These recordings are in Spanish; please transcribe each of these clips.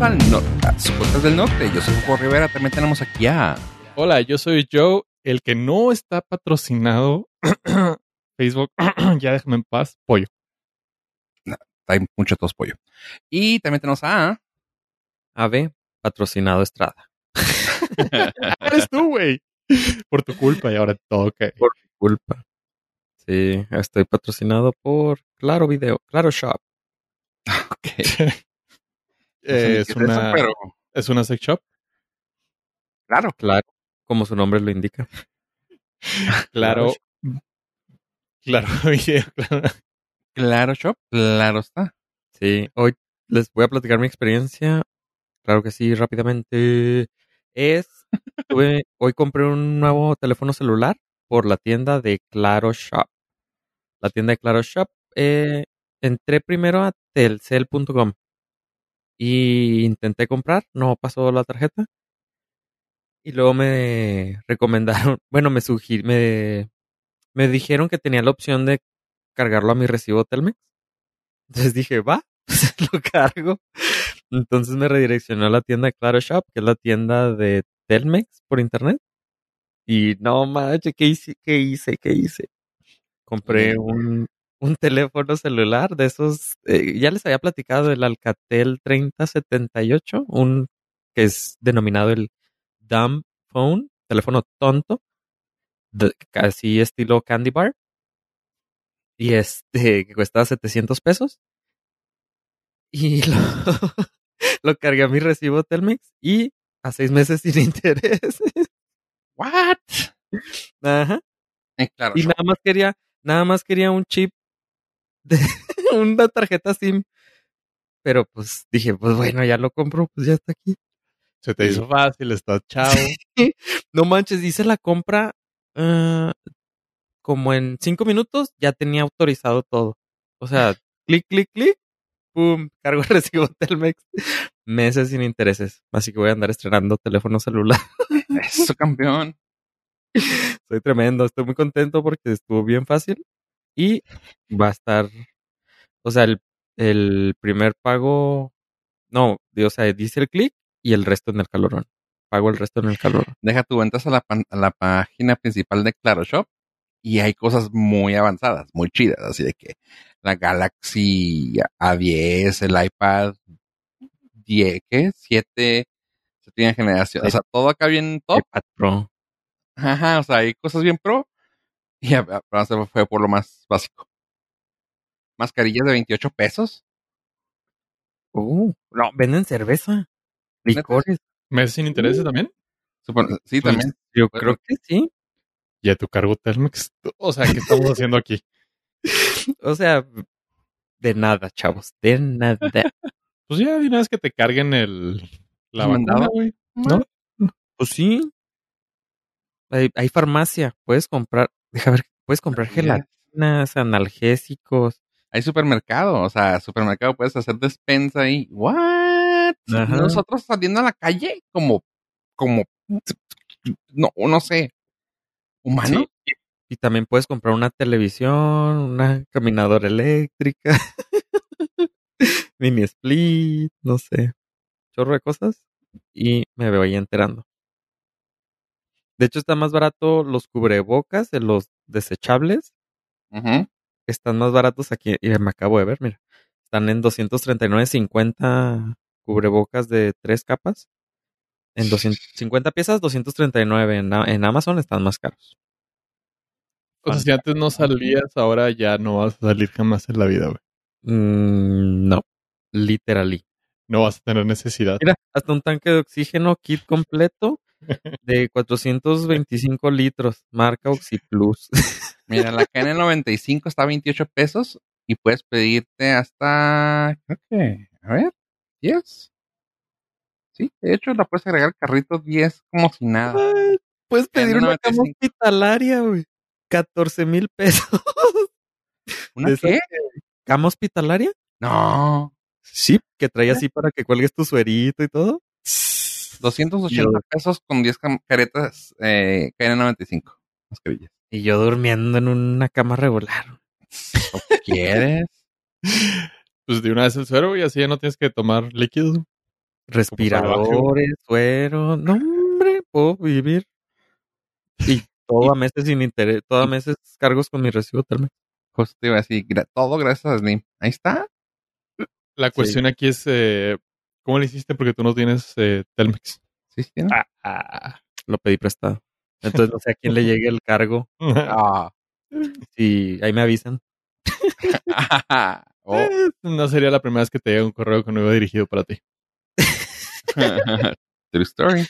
bienvenidos al no a su podcast del norte. Yo soy Hugo Rivera, también tenemos aquí a... Hola, yo soy Joe, el que no está patrocinado. Facebook, ya déjame en paz, pollo. Hay mucho tos pollo. Y también tenemos a... AB, patrocinado Estrada. Eres tú, güey. Por tu culpa y ahora toca. Por mi culpa. Sí, estoy patrocinado por Claro Video, Claro Shop. Ok. Eh, No sé es, eso, una, pero es una sex shop. claro. Claro, como su nombre lo indica. Claro. Claro, video, claro. Claro, Shop. Claro está. Sí, hoy les voy a platicar mi experiencia. Claro que sí, rápidamente. Es, tuve- hoy compré un nuevo teléfono celular por la tienda de Claro Shop. La tienda de Claro Shop. eh, entré primero a telcel.com y intenté comprar, no pasó la tarjeta. Y luego me recomendaron, bueno, me sugir, me, me dijeron que tenía la opción de cargarlo a mi recibo Telmex. Entonces dije, va, pues lo cargo. Entonces me redireccionó a la tienda Claro Shop, que es la tienda de Telmex por internet. Y no manches, ¿qué hice? ¿Qué hice? ¿Qué hice? Compré un, un teléfono celular de esos, eh, ya les había platicado del Alcatel 3078, un que es denominado el dumb phone, teléfono tonto, de- casi estilo candy bar. Y este, que cuesta 700 pesos. Y lo, lo cargué a mi recibo Telmex y a seis meses sin interés. What? Ajá. Eh, claro, Y nada más quería, nada más quería un chip de una tarjeta SIM. Pero pues dije, pues bueno, ya lo compro, pues ya está aquí. Se te hizo fácil, está chavo. No manches, hice la compra ah, como en cinco minutos, ya tenía autorizado todo. O sea, clic, clic, clic, pum, cargo el recibo Telmex. Meses sin intereses. Así que voy a andar estrenando teléfono celular. Eso, campeón. Soy tremendo, estoy muy contento porque estuvo bien fácil y va a estar, o sea, el, el primer pago, no, o sea, dice el clic y el resto en el calorón. Pago el resto en el calorón. Deja tu ventas a la, pan- a la página principal de Claro Shop y hay cosas muy avanzadas, muy chidas, así de que la Galaxy A10, el iPad 10, ¿qué? 7, séptima generación, o sea, todo acá bien top. iPad Pro. Ajá, o sea, hay cosas bien pro y a- a- fue por lo más básico. Mascarillas de 28 pesos. Uh, no, venden cerveza, licores. ¿Meses sin intereses también? Supongo- sí, Pues, también. Yo Bueno. creo que sí. Ya tu cargo Telmex. O sea, ¿qué estamos haciendo aquí? O sea, de nada, chavos, de nada. Pues ya de una vez que te carguen el la güey. ¿No? Pues sí. Hay, hay farmacia, puedes comprar, deja ver, puedes comprar gelatinas, analgésicos. Hay supermercado, o sea, supermercado puedes hacer despensa ahí. ¿What? Ajá. Nosotros saliendo a la calle como, como, no, no sé, humano. Sí. Y también puedes comprar una televisión, una caminadora eléctrica, mini split, no sé, chorro de cosas. Y me voy enterando. De hecho, está más barato los cubrebocas de los desechables. Están más baratos aquí. Y me acabo de ver, mira. Están en 239.50 cubrebocas de tres capas. En 250 piezas, 239. En, en Amazon están más caros. O sea, si antes no salías, ahora ya no vas a salir jamás en la vida, güey. Mm, no, literally. No vas a tener necesidad. Mira, hasta un tanque de oxígeno kit completo de 425 litros, marca OxyPlus. Mira, la KN95 está a 28 pesos y puedes pedirte hasta, creo que, a ver, 10. Sí, de hecho la puedes agregar al carrito 10 como si nada. Ay, Puedes pedir una cama 95. hospitalaria, güey. 14 mil pesos. ¿Una ¿De esa qué? ¿Cama hospitalaria? No, Sí, que trae así para que cuelgues tu suerito y todo. 280 pesos con 10 cam- caretas eh, KN95. Mascarillas. Y yo durmiendo en una cama regular. ¿O ¿Quieres? Pues de una vez el suero y así ya no tienes que tomar líquidos. Respiradores, suero. No, hombre, puedo vivir. Y todo a meses sin interés, todo a meses cargos con mi recibo Telmex. Justo iba a decir, todo gracias a Slim. Ahí está. La cuestión aquí es, eh, ¿cómo le hiciste? Porque tú no tienes eh, Telmex. Sí, sí, tiene. Ah, ah. Lo pedí prestado. Entonces no sé a quién le llegue el cargo. Ah. Si ahí me avisan. Oh. no sería la primera vez que te llega un correo que no iba dirigido para ti. True story.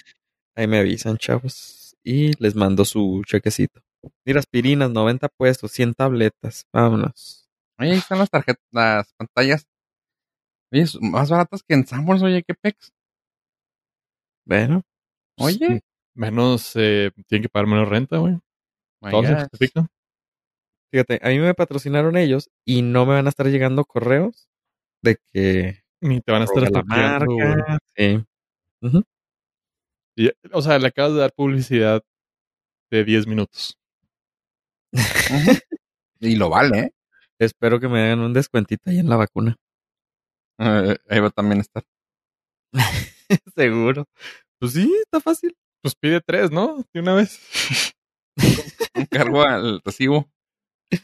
Ahí me avisan, chavos. Y les mando su chequecito. Mira, aspirinas, 90 puestos, 100 tabletas. Vámonos. Ahí están las tarjetas, las pantallas. Oye, más baratas que en Sanborns, oye, qué pex. Bueno, Oye. Menos, eh, tienen que pagar menos renta, güey. My Todo se God. justifica. fíjate, a mí me patrocinaron ellos y no me van a estar llegando correos de que Ni te van a estar la marca. Sí. Ujú. Y, o sea, le acabas de dar publicidad de 10 minutos. Y lo vale, ¿eh? Espero que me hagan un descuentito ahí en la vacuna. Eh, Ahí va a también estar. Seguro. Pues sí, está fácil. Pues pide tres, ¿no? De una vez. Un cargo al recibo.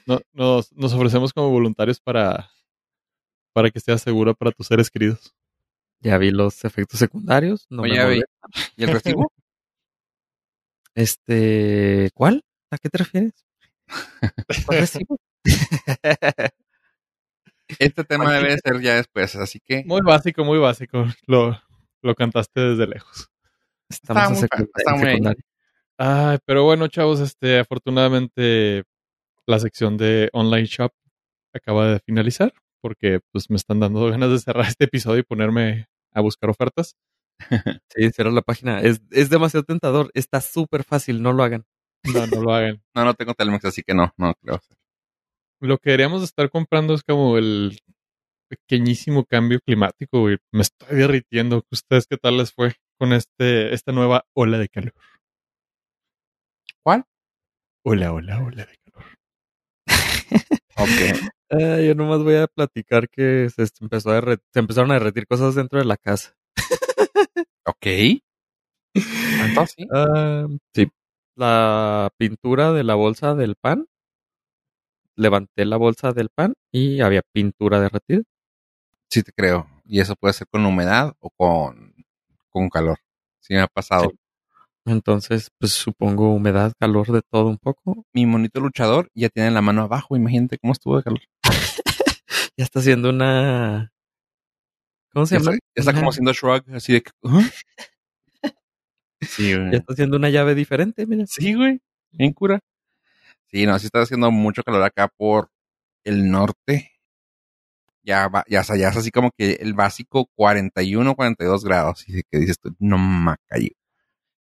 No- nos, nos ofrecemos como voluntarios para, para que sea segura para tus seres queridos. Ya vi los efectos secundarios. No Oye, me. ¿Y el recibo? Este, ¿cuál? ¿A qué te refieres? ¿Cuál recibo? Este tema debe ser ya después, así que Muy básico, muy básico. Lo, lo cantaste desde lejos. Estamos en muy está muy. Ay, pero bueno, chavos, este, afortunadamente la sección de online shop acaba de finalizar porque pues me están dando ganas de cerrar este episodio y ponerme a buscar ofertas. Sí, cierra la página. Es, es demasiado tentador. Está súper fácil, no lo hagan. No, no lo hagan. no, no tengo Telmex, así que no, no creo. Lo que deberíamos estar comprando es como el pequeñísimo cambio climático, güey. Me estoy derritiendo. ¿Ustedes qué tal les fue con este, esta nueva ola de calor? ¿Cuál? Hola, hola, ola de calor. Ok. Ah, yo nomás voy a platicar que se empezó a se empezaron a derretir cosas dentro de la casa. Ok. Entonces, sí. Ah, sí. La pintura de la bolsa del pan. Levanté la bolsa del pan y había pintura derretida. Sí te creo. Y eso puede ser con humedad o con, con calor. Sí me ha pasado. Sí. Entonces, pues supongo humedad, calor de todo un poco. Mi monito luchador ya tiene la mano abajo. Imagínate cómo estuvo de calor. Ya está haciendo una. ¿Cómo se llama? está, ya está Una- como haciendo shrug, así de. ¿ah? Sí, güey. Ya está haciendo una llave diferente, mira. Sí, güey. Bien cura. Sí, no, sí está haciendo mucho calor acá por el norte. Ya va, ya, ya es así como que el básico 41, 42 grados. Y que dices tú, no macayo.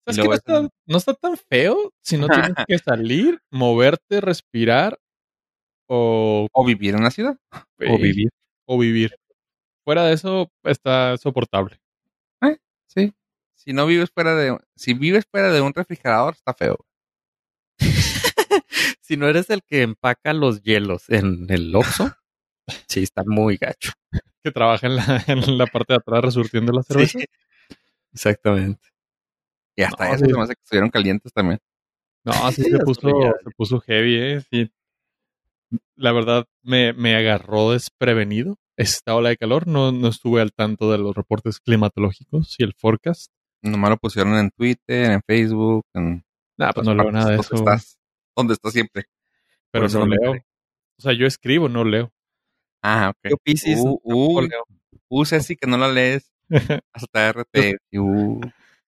¿Sabes Y que no, es- está, no está tan feo si no tienes que salir, moverte, respirar o, O vivir en la ciudad. O vivir. o vivir. Fuera de eso, está soportable. Sí. Si no vives fuera de, si vives fuera de un refrigerador, está feo. Si no eres el que empaca los hielos en el Oxxo, sí, está muy gacho. Que trabaja en la, en la parte de atrás resurtiendo la cerveza. Sí. Exactamente. Y hasta No, eso sí. se me hace que estuvieron calientes también. No, sí se puso, se puso heavy, eh. Sí. La verdad, me, me agarró desprevenido esta ola de calor. No, no estuve al tanto de los reportes climatológicos y el forecast. Nomás lo pusieron en Twitter, en Facebook, en Nada, pues no leo nada de eso. Estás, donde estás siempre. Pero no leo. O sea, yo escribo, no leo. Ah, ok. Yo Piscis, Uh, uy. leo. Uh, Ceci, que no la lees. Hasta RT. Uh.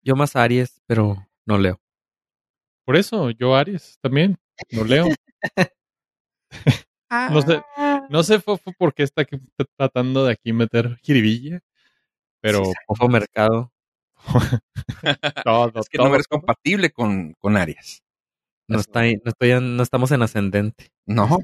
Yo más Aries, pero no leo. Por eso, yo Aries también, no leo. No sé, no sé por qué está aquí tratando de aquí meter jiribilla, pero Ojo mercado. todo, Es que no todo- eres compatible con, con Aries. No, está ahí- no, estoy, no estamos en ascendente. No.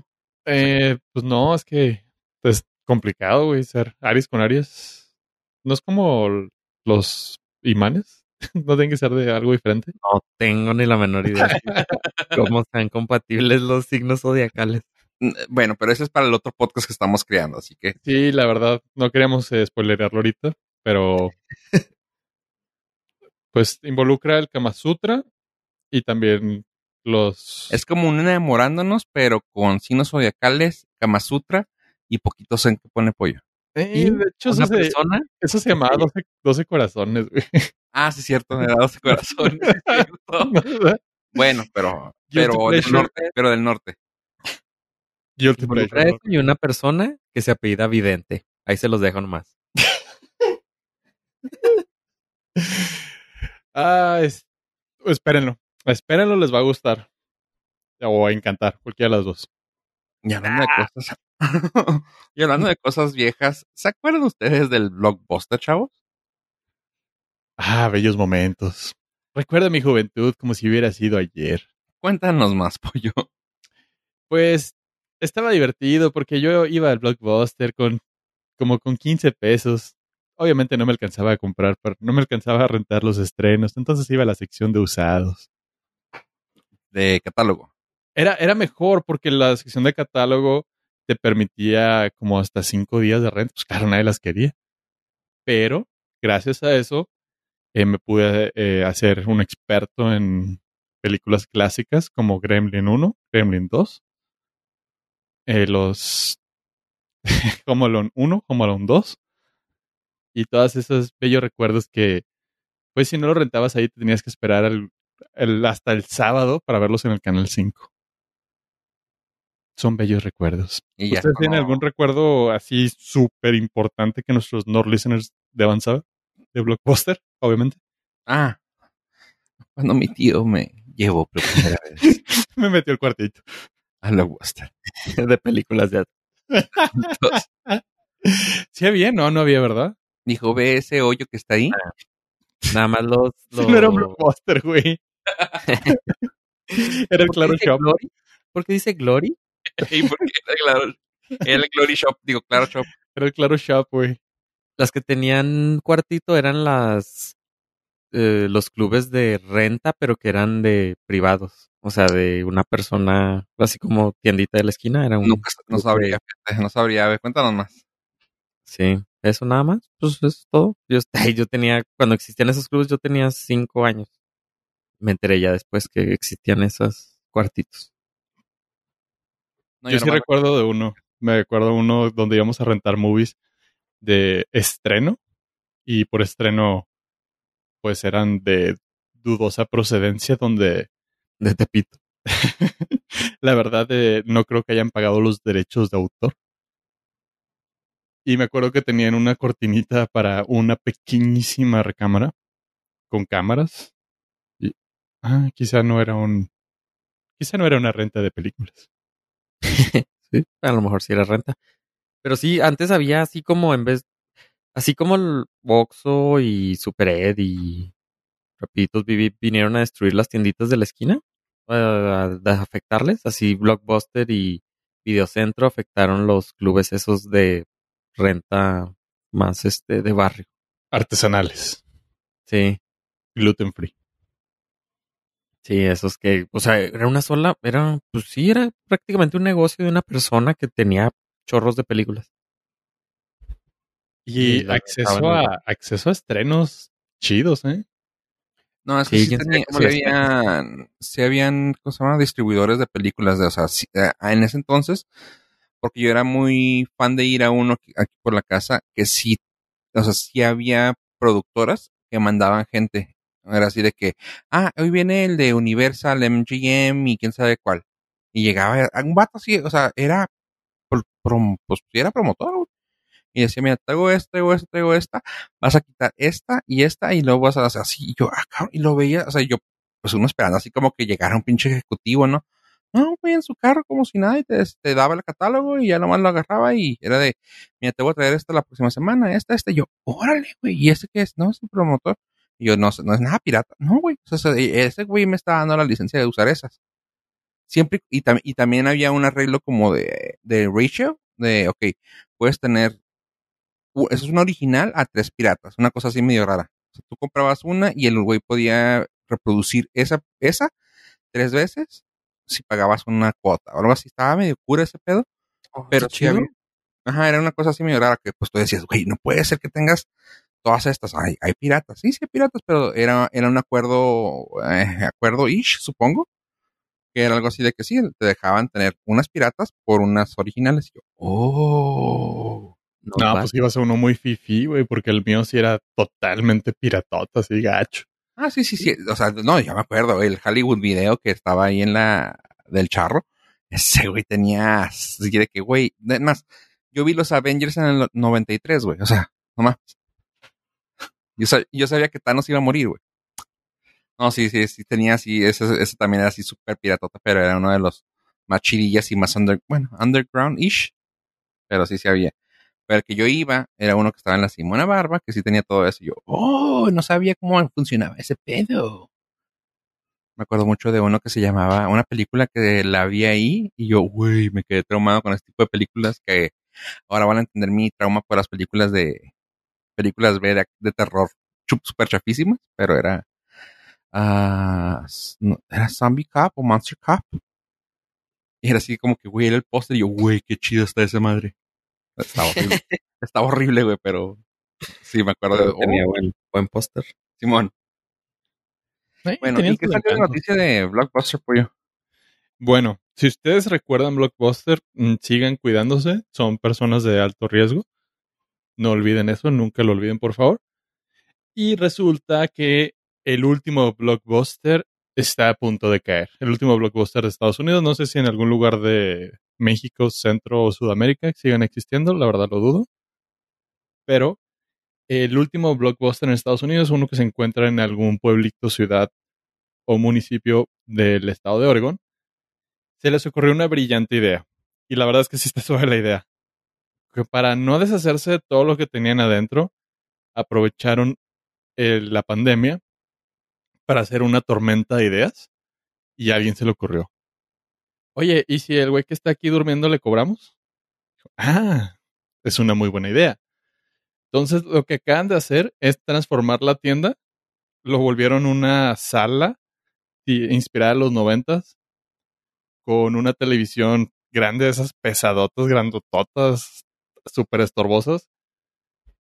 Eh, pues no, es que es complicado, güey, ser Aries con Aries. No es como los imanes. No tienen que ser de algo diferente. No tengo ni la menor idea de cómo sean compatibles los signos zodiacales. Mm, Bueno, pero ese es para el otro podcast que estamos creando, así que Sí, la verdad, no queríamos eh, spoilerearlo ahorita, pero Pues involucra el Kama Sutra y también los... Es como un enamorándonos, pero con signos zodiacales, Kama Sutra y poquitos en que pone pollo. Eh, de hecho, eso Una se, persona eso se llamaba 12, 12 corazones, güey. Ah, sí, cierto, me da 12 corazones. bueno, pero, pero del norte, pero del norte. Involucra pleasure, eso y una persona que se apellida Vidente. Ahí se los dejo nomás. Ah, es- espérenlo. Espérenlo, les va a gustar. O a encantar, cualquiera de las dos. Y hablando de cosas. y hablando de cosas viejas, ¿se acuerdan ustedes del blockbuster, chavos? Ah, bellos momentos. Recuerdo mi juventud como si hubiera sido ayer. Cuéntanos más, pollo. Pues estaba divertido porque yo iba al blockbuster con como con 15 pesos. Obviamente no me alcanzaba a comprar, pero no me alcanzaba a rentar los estrenos. Entonces iba a la sección de usados. De catálogo. Era, era mejor porque la sección de catálogo te permitía como hasta cinco días de renta. Pues claro, nadie las quería. Pero gracias a eso eh, me pude eh, hacer un experto en películas clásicas como Gremlin 1, Gremlin 2, eh, los Home Alone 1, Home Alone 2 y todos esos bellos recuerdos que pues si no lo rentabas ahí te tenías que esperar al- el- hasta el sábado para verlos en el canal 5. Son bellos recuerdos. Y ya ¿Ustedes tienen algún recuerdo así súper importante que nuestros Nord listeners deban saber? De Blockbuster, obviamente. Ah, cuando mi tío me llevó por primera vez Me metió el cuartito. a Blockbuster. de películas de Entonces, Sí había, no, no había, ¿verdad? dijo, ve ese hoyo que está ahí. Nada más los. los... No era un Blockbuster, güey. era el ¿Por Claro Shop. Glory? ¿Por qué dice Glory? Y porque era claro, era el Glory Shop, digo, Claro Shop. Era el Claro Shop, güey. Las que tenían cuartito eran las. eh, los clubes de renta, pero que eran de privados. O sea, de una persona, así como tiendita de la esquina, era un. No club sabría, no sabría. A ver, cuéntanos más. Sí, eso nada más. Pues es todo. Yo, yo tenía, cuando existían esos clubes, yo tenía cinco años. Me enteré ya después que existían esos cuartitos. No, yo yo sí nomás- recuerdo de uno. Me recuerdo uno donde íbamos a rentar movies de estreno. Y por estreno, pues eran de dudosa procedencia, donde De Tepito. la verdad eh, no creo que hayan pagado los derechos de autor. Y me acuerdo que tenían una cortinita para una pequeñísima recámara con cámaras. Ah, quizá no era un, quizá no era una renta de películas. Sí, a lo mejor sí era renta. Pero sí, antes había así como en vez, así como el Boxo y Super Ed y Rapiditos Vivi vinieron a destruir las tienditas de la esquina, a, a afectarles, así Blockbuster y Videocentro afectaron los clubes esos de renta más este de barrio. Artesanales, Sí, gluten free. Sí, esos que, o sea, era una sola, era, pues sí, era prácticamente un negocio de una persona que tenía chorros de películas. Y acceso a, acceso a estrenos chidos, ¿eh? No, es que Sí, sí, tenía- sí habían, sí habían, ¿cómo se llama? Distribuidores de películas de, o sea, sí, eh, en ese entonces, porque yo era muy fan de ir a uno aquí por la casa, que sí, o sea, sí había productoras que mandaban gente. Era así de que, ah, hoy viene el de Universal, MGM y quién sabe cuál. Y llegaba un vato así, o sea, era, prom- pues era promotor. Y decía, mira, traigo esta, traigo esta, traigo esta, vas a quitar esta y esta y luego vas a hacer así. Y yo, ah, y lo veía, o sea, yo, pues uno esperando así como que llegara un pinche ejecutivo, ¿no? No, güey, en su carro como si nada y te, te daba el catálogo y ya nomás lo agarraba y era de, mira, te voy a traer esta la próxima semana, esta, esta. Y yo, órale, güey, ¿y ese qué es? No, es un promotor. Y yo, no, no es nada pirata. No, güey, o sea, ese güey me está dando la licencia de usar esas. Siempre, y, tam- y también había un arreglo como de, de ratio, de, ok, puedes tener eso es una original a tres piratas, una cosa así medio rara. O sea, tú comprabas una y el güey podía reproducir esa, esa tres veces si pagabas una cuota o algo así. Estaba medio cura ese pedo, pero qué sí chido. había. Ajá, era una cosa así medio rara que pues tú decías, güey, no puede ser que tengas todas estas, hay, hay piratas. Sí, sí, hay piratas, pero era, era un acuerdo, eh, acuerdo-ish, supongo. Que era algo así de que sí, te dejaban tener unas piratas por unas originales. Y yo, oh. No, va. pues iba a ser uno muy fifi, güey, porque el mío sí era totalmente piratota, así gacho. Ah, sí, sí, sí. O sea, no, ya me acuerdo, el Hollywood video que estaba ahí en la del charro. Ese güey tenía así de que, güey, de- más, yo vi los Avengers en el 93, güey. O sea, nomás. Yo, sab- yo sabía que Thanos iba a morir, güey. No, sí, sí, sí, tenía así, ese, ese también era así súper piratota, pero era uno de los más chirillas y más under, bueno, underground-ish. Pero sí, sí había. Pero el que yo iba era uno que estaba en la Simona Barba, que sí tenía todo eso. Y yo, oh, no sabía cómo funcionaba ese pedo. Me acuerdo mucho de uno que se llamaba, una película que la vi ahí y yo, güey, me quedé traumado con este tipo de películas que ahora van a entender mi trauma por las películas de, películas B de, de terror super chafísimas, pero era, no, era Zombie Cop o Monster Cop. Y era así como que, güey, era el póster y yo, güey, qué chido está esa madre. Estaba horrible, estaba horrible, güey, pero sí, me acuerdo de, tenía oh, buen, buen póster. Simón. Eh, Bueno, ¿y qué salió encantos. noticia de Blockbuster, pollo? Bueno, si ustedes recuerdan Blockbuster, mm, sigan cuidándose, son personas de alto riesgo. No olviden eso, nunca lo olviden, por favor. Y resulta que el último Blockbuster está a punto de caer. El último Blockbuster de Estados Unidos, no sé si en algún lugar de México, Centro o Sudamérica sigan existiendo, la verdad lo dudo. Pero el último Blockbuster en Estados Unidos uno que se encuentra en algún pueblito, ciudad o municipio del estado de Oregon se les ocurrió una brillante idea. Y la verdad es que sí está suave la idea. Que para no deshacerse de todo lo que tenían adentro, aprovecharon eh, la pandemia para hacer una tormenta de ideas y a alguien se le ocurrió. Oye, ¿y si el güey que está aquí durmiendo le cobramos? Ah, es una muy buena idea. Entonces lo que acaban de hacer es transformar la tienda, lo volvieron una sala inspirada en los noventas, con una televisión grande, de esas pesadotas, grandototas, súper estorbosas.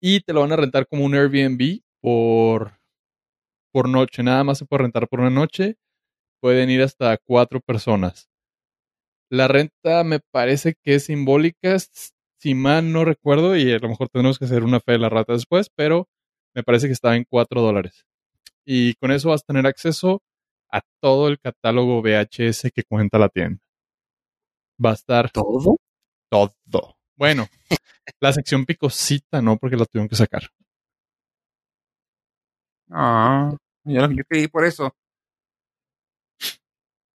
Y te lo van a rentar como un Airbnb por, por noche. Nada más se puede rentar por una noche. Pueden ir hasta cuatro personas. La renta me parece que es simbólica, si mal no recuerdo, y a lo mejor tenemos que hacer una fe de la rata después, pero me parece que estaba en cuatro dólares. Y con eso vas a tener acceso a todo el catálogo VHS que cuenta la tienda. Va a estar ¿Todo? todo. Bueno, la sección picosita no, porque la tuvieron que sacar. Ah, yo, yo ir por eso.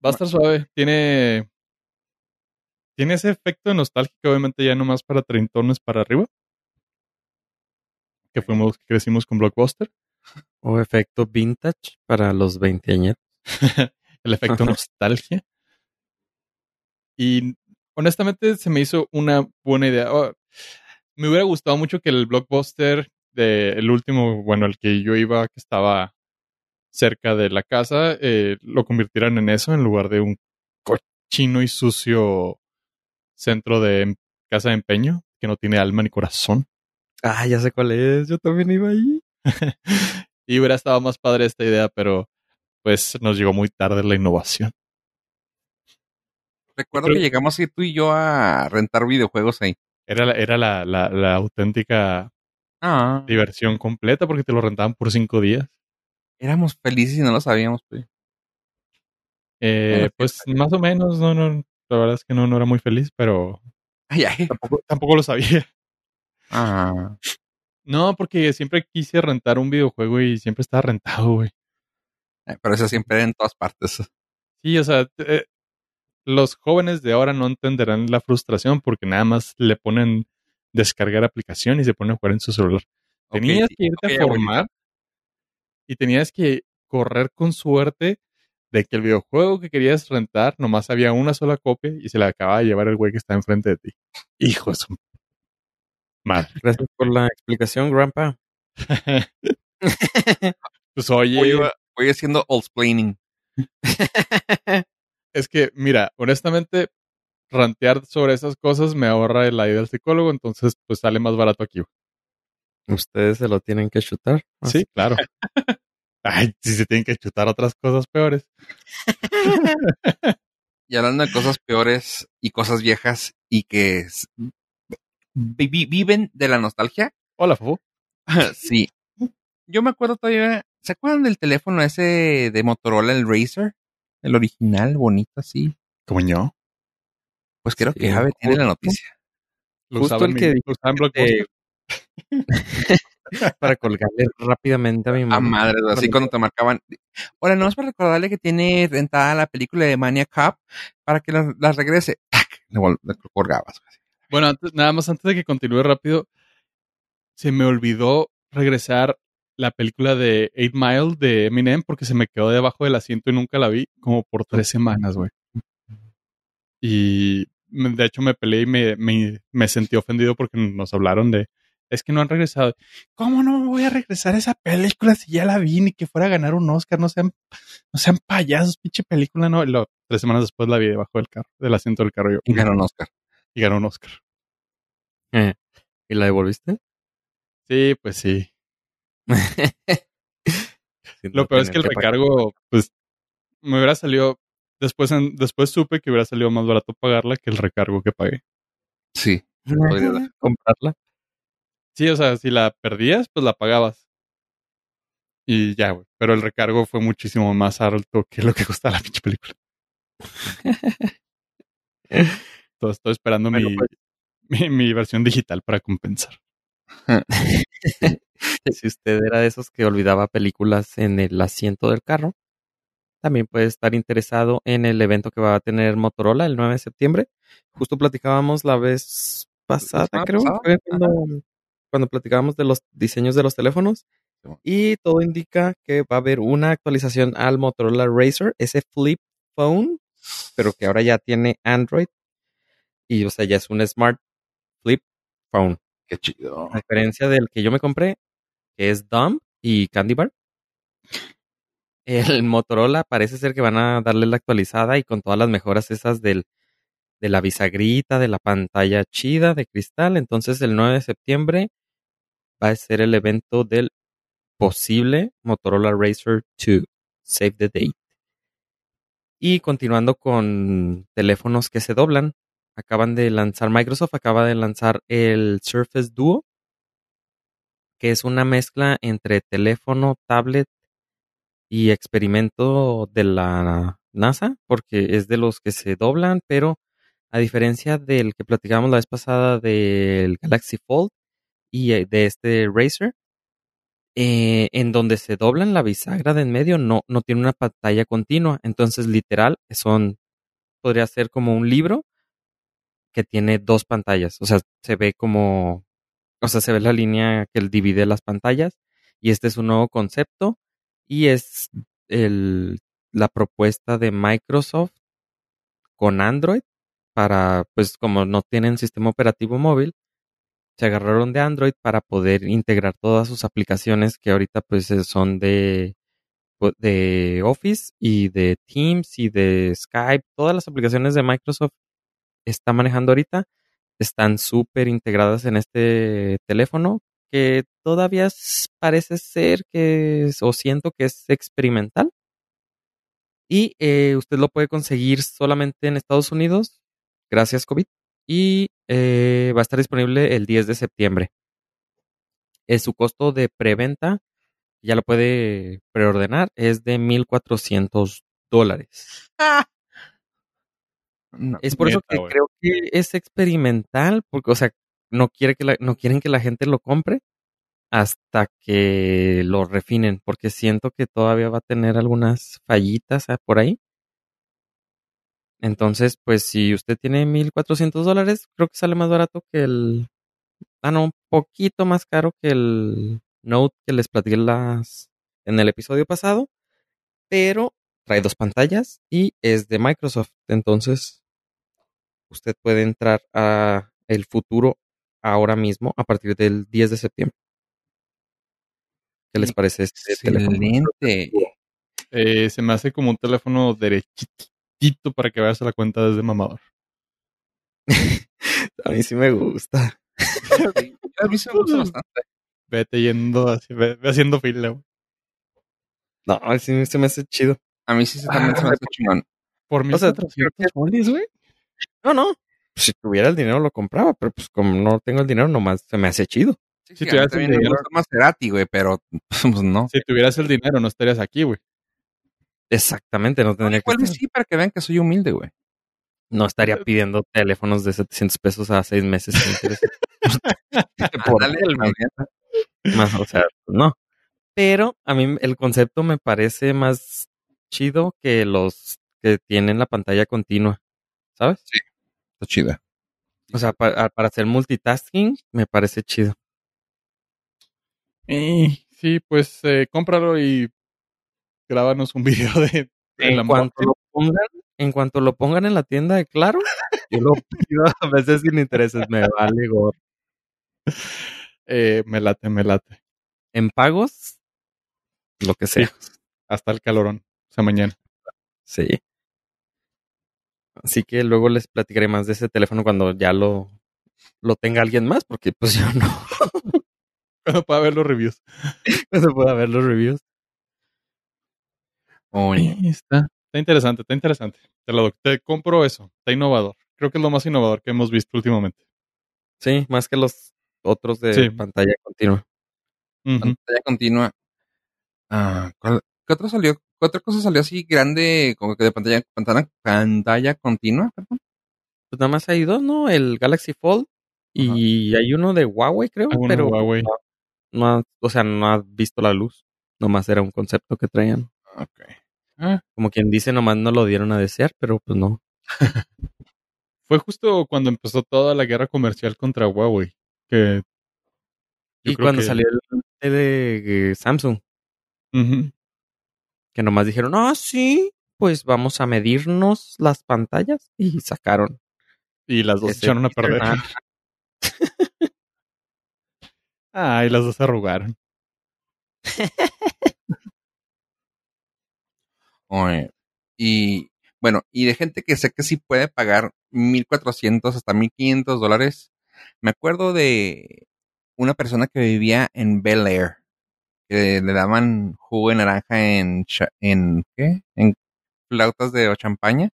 Va a estar suave. Tiene. Tiene ese efecto nostálgico, obviamente, ya nomás para treintones para arriba. Que fuimos, que crecimos con Blockbuster. O efecto vintage para los 20 años. El efecto nostalgia. Y honestamente se me hizo una buena idea. Oh, me hubiera gustado mucho que el blockbuster de el último, bueno, el que yo iba, que estaba cerca de la casa, eh, lo convirtieran en eso en lugar de un cochino y sucio centro de em- casa de empeño que no tiene alma ni corazón. Ah, ya sé cuál es. Yo también iba ahí. y hubiera estado más padre esta idea, pero pues nos llegó muy tarde la innovación. Recuerdo que llegamos tú y yo a rentar videojuegos ahí. Era la, era la, la, la auténtica Ah, diversión completa porque te lo rentaban por cinco días. éramos felices y no lo sabíamos, pues. Eh, pues más o menos, no, no, la verdad es que no, no era muy feliz, pero Ay, ay. tampoco, tampoco lo sabía. Ah, No, porque siempre quise rentar un videojuego y siempre estaba rentado, güey. eh, pero eso siempre era en todas partes. Sí, o sea, eh, los jóvenes de ahora no entenderán la frustración porque nada más le ponen descargar aplicación y se ponen a jugar en su celular. Tenías que irte a formar y tenías que correr con suerte de que el videojuego que querías rentar nomás había una sola copia y se la acababa de llevar el güey que está enfrente de ti. Hijo de su madre. Gracias por la explicación, Grandpa. pues oye, Voy, voy haciendo explaining. es que, mira, honestamente, rantear sobre esas cosas me ahorra la ida al psicólogo, entonces pues sale más barato aquí. Ustedes se lo tienen que chutar. Sí, claro. Ay, si se tienen que chutar otras cosas peores. Y hablando de cosas peores y cosas viejas y que s- vi- vi- viven de la nostalgia, Hola, Fufu. sí. Yo me acuerdo todavía, ¿se acuerdan del teléfono ese de Motorola, el Razer? El original, bonito así. Como yo. Pues creo Sí, que Ave tiene la noticia. Lo Justo el que mi- lo usaba en Blockbuster. para colgarle rápidamente a mi A mamá. madre, así cuando te marcaban. Ahora, no es para recordarle que tiene rentada la película de Maniac Cop para que la, la regrese. ¡Tac! Le, vol- le colgabas. Bueno, antes- nada más antes de que continúe rápido, se me olvidó regresar la película de Eight Mile de Eminem porque se me quedó debajo del asiento y nunca la vi como por tres semanas, güey. Y de hecho me peleé y me, me, me sentí ofendido porque nos hablaron de, es que no han regresado. ¿Cómo no me voy a regresar a esa película si ya la vi ni que fuera a ganar un Oscar? No sean, no sean payasos, pinche película, no. Y luego, tres semanas después la vi debajo del carro, del asiento del carro yo, Y ganó un Oscar. y ganó un Oscar. Eh, ¿Y la devolviste? Sí, pues sí. Lo peor es que el recargo, pues, me hubiera salido. Después, en- después supe que hubiera salido más barato pagarla que el recargo que pagué. Sí. podría dar. comprarla. Sí, o sea, si la perdías, pues la pagabas. Y ya, güey. Pero el recargo fue muchísimo más alto que lo que costaba la pinche película. Entonces estoy esperando Bueno, mi, pues. mi, mi versión digital para compensar. Si usted era de esos que olvidaba películas en el asiento del carro, también puede estar interesado en el evento que va a tener Motorola el 9 de septiembre. Justo platicábamos la vez pasada, creo, fue cuando, cuando platicábamos de los diseños de los teléfonos. Y todo indica que va a haber una actualización al Motorola Racer, ese flip phone, pero que ahora ya tiene Android. Y, o sea, ya es un smart flip phone. Qué chido. A diferencia del que yo me compré, que es Dumb y Candy Bar. El Motorola parece ser que van a darle la actualizada y con todas las mejoras esas del, de la bisagrita, de la pantalla chida de cristal. Entonces el 9 de septiembre va a ser el evento del posible Motorola Racer 2. Save the date. Y continuando con teléfonos que se doblan, acaban de lanzar, Microsoft acaba de lanzar el Surface Duo, que es una mezcla entre teléfono, tablet y experimento de la NASA, porque es de los que se doblan, pero a diferencia del que platicamos la vez pasada del Galaxy Fold y eh, de este Razer, eh, en donde se doblan la bisagra de en medio, no, no tiene una pantalla continua. Entonces, literal, son, podría ser como un libro que tiene dos pantallas. O sea, se ve como, o sea, se ve la línea que divide las pantallas. Y este es un nuevo concepto. Y es el, la propuesta de Microsoft con Android para, pues como no tienen sistema operativo móvil, se agarraron de Android para poder integrar todas sus aplicaciones que ahorita pues eh, son de, de Office y de Teams y de Skype. Todas las aplicaciones de Microsoft está manejando ahorita están súper integradas en este teléfono que todavía parece ser que es- o siento que es experimental. Y eh, usted lo puede conseguir solamente en Estados Unidos, gracias COVID. Y eh, va a estar disponible el 10 de septiembre. Eh, su costo de preventa, ya lo puede preordenar, es de 1.400 dólares. No. Es por eso que creo que es experimental, porque, o sea, no quiere que la- no quieren que la gente lo compre hasta que lo refinen, porque siento que todavía va a tener algunas fallitas ah, por ahí. Entonces, pues si usted tiene 1.400 dólares, creo que sale más barato que el... Ah, no, un poquito más caro que el Note que les platiqué las, en el episodio pasado, pero trae dos pantallas y es de Microsoft. Entonces, usted puede entrar a el futuro ahora mismo a partir del 10 de septiembre. ¿Qué les parece este teléfono? Excelente. Eh, se me hace como un teléfono derechito para que vayas a la cuenta desde mamador. A mí sí me gusta. A mí sí me gusta bastante. Vete yendo, así, ve, ve haciendo fila. No, sí se me hace chido. A mí sí se también se me hace chingón. Por O sea, 1400 bolis, güey. No, no. Si tuviera el dinero lo compraba, pero pues como no tengo el dinero, nomás se me hace chido. Sí, Si sí, tuvieras el dinero. gusta Maserati, güey, pero pues no. Si tuvieras el dinero, no estarías aquí, güey. Exactamente, no tendría que estar- sí, para que vean que soy humilde, güey. No estaría pidiendo teléfonos de 700 pesos a seis meses sin interés. Por más. Más, o sea, no. Pero a mí el concepto me parece más chido que los que tienen la pantalla continua, ¿sabes? Está chida. O sea, para, para hacer multitasking me parece chido. Y sí, pues eh, cómpralo y grábanos un video de, En cuanto, unboxing. lo pongan, en cuanto lo pongan en la tienda de Claro, yo lo pido a veces sin intereses, me vale gorro. Eh, me late, me late. En pagos, lo que sea. Hasta el calorón. Mañana. Sí. Así que luego les platicaré más de ese teléfono cuando ya lo, lo tenga alguien más, porque pues yo no, Cuando pueda ver los reviews. se puede ver los reviews. Oye, Ahí está. Está interesante, está interesante. Te lo te compro eso. Está innovador. Creo que es lo más innovador que hemos visto últimamente. Sí, más que los otros de Sí. pantalla continua. Pantalla continua. Ah, ¿cuál- ¿Qué otro salió? ¿Qué otra cosa salió así grande, como que de pantalla, pantalla, pantalla continua? Perdón? Pues nada más hay dos, ¿no? El Galaxy Fold y hay uno de Huawei, creo, Hay uno de pero Huawei. No, no ha- o sea, no ha visto la luz. Nomás era un concepto que traían. Ok. Ah, Como quien dice, nomás no lo dieron a desear, pero pues no. Fue justo cuando empezó toda la guerra comercial contra Huawei. Que y cuando que- salió el de Samsung, Ujú. Que nomás dijeron, ah, sí, pues vamos a medirnos las pantallas y sacaron. Y las dos echaron a perder. Ah, y las dos se arrugaron. oye. Y bueno, y de gente que sé que sí puede pagar 1400 hasta 1500 dólares. Me acuerdo de una persona que vivía en Bel Air, que le daban jugo de naranja en, en ¿qué? En flautas de champaña.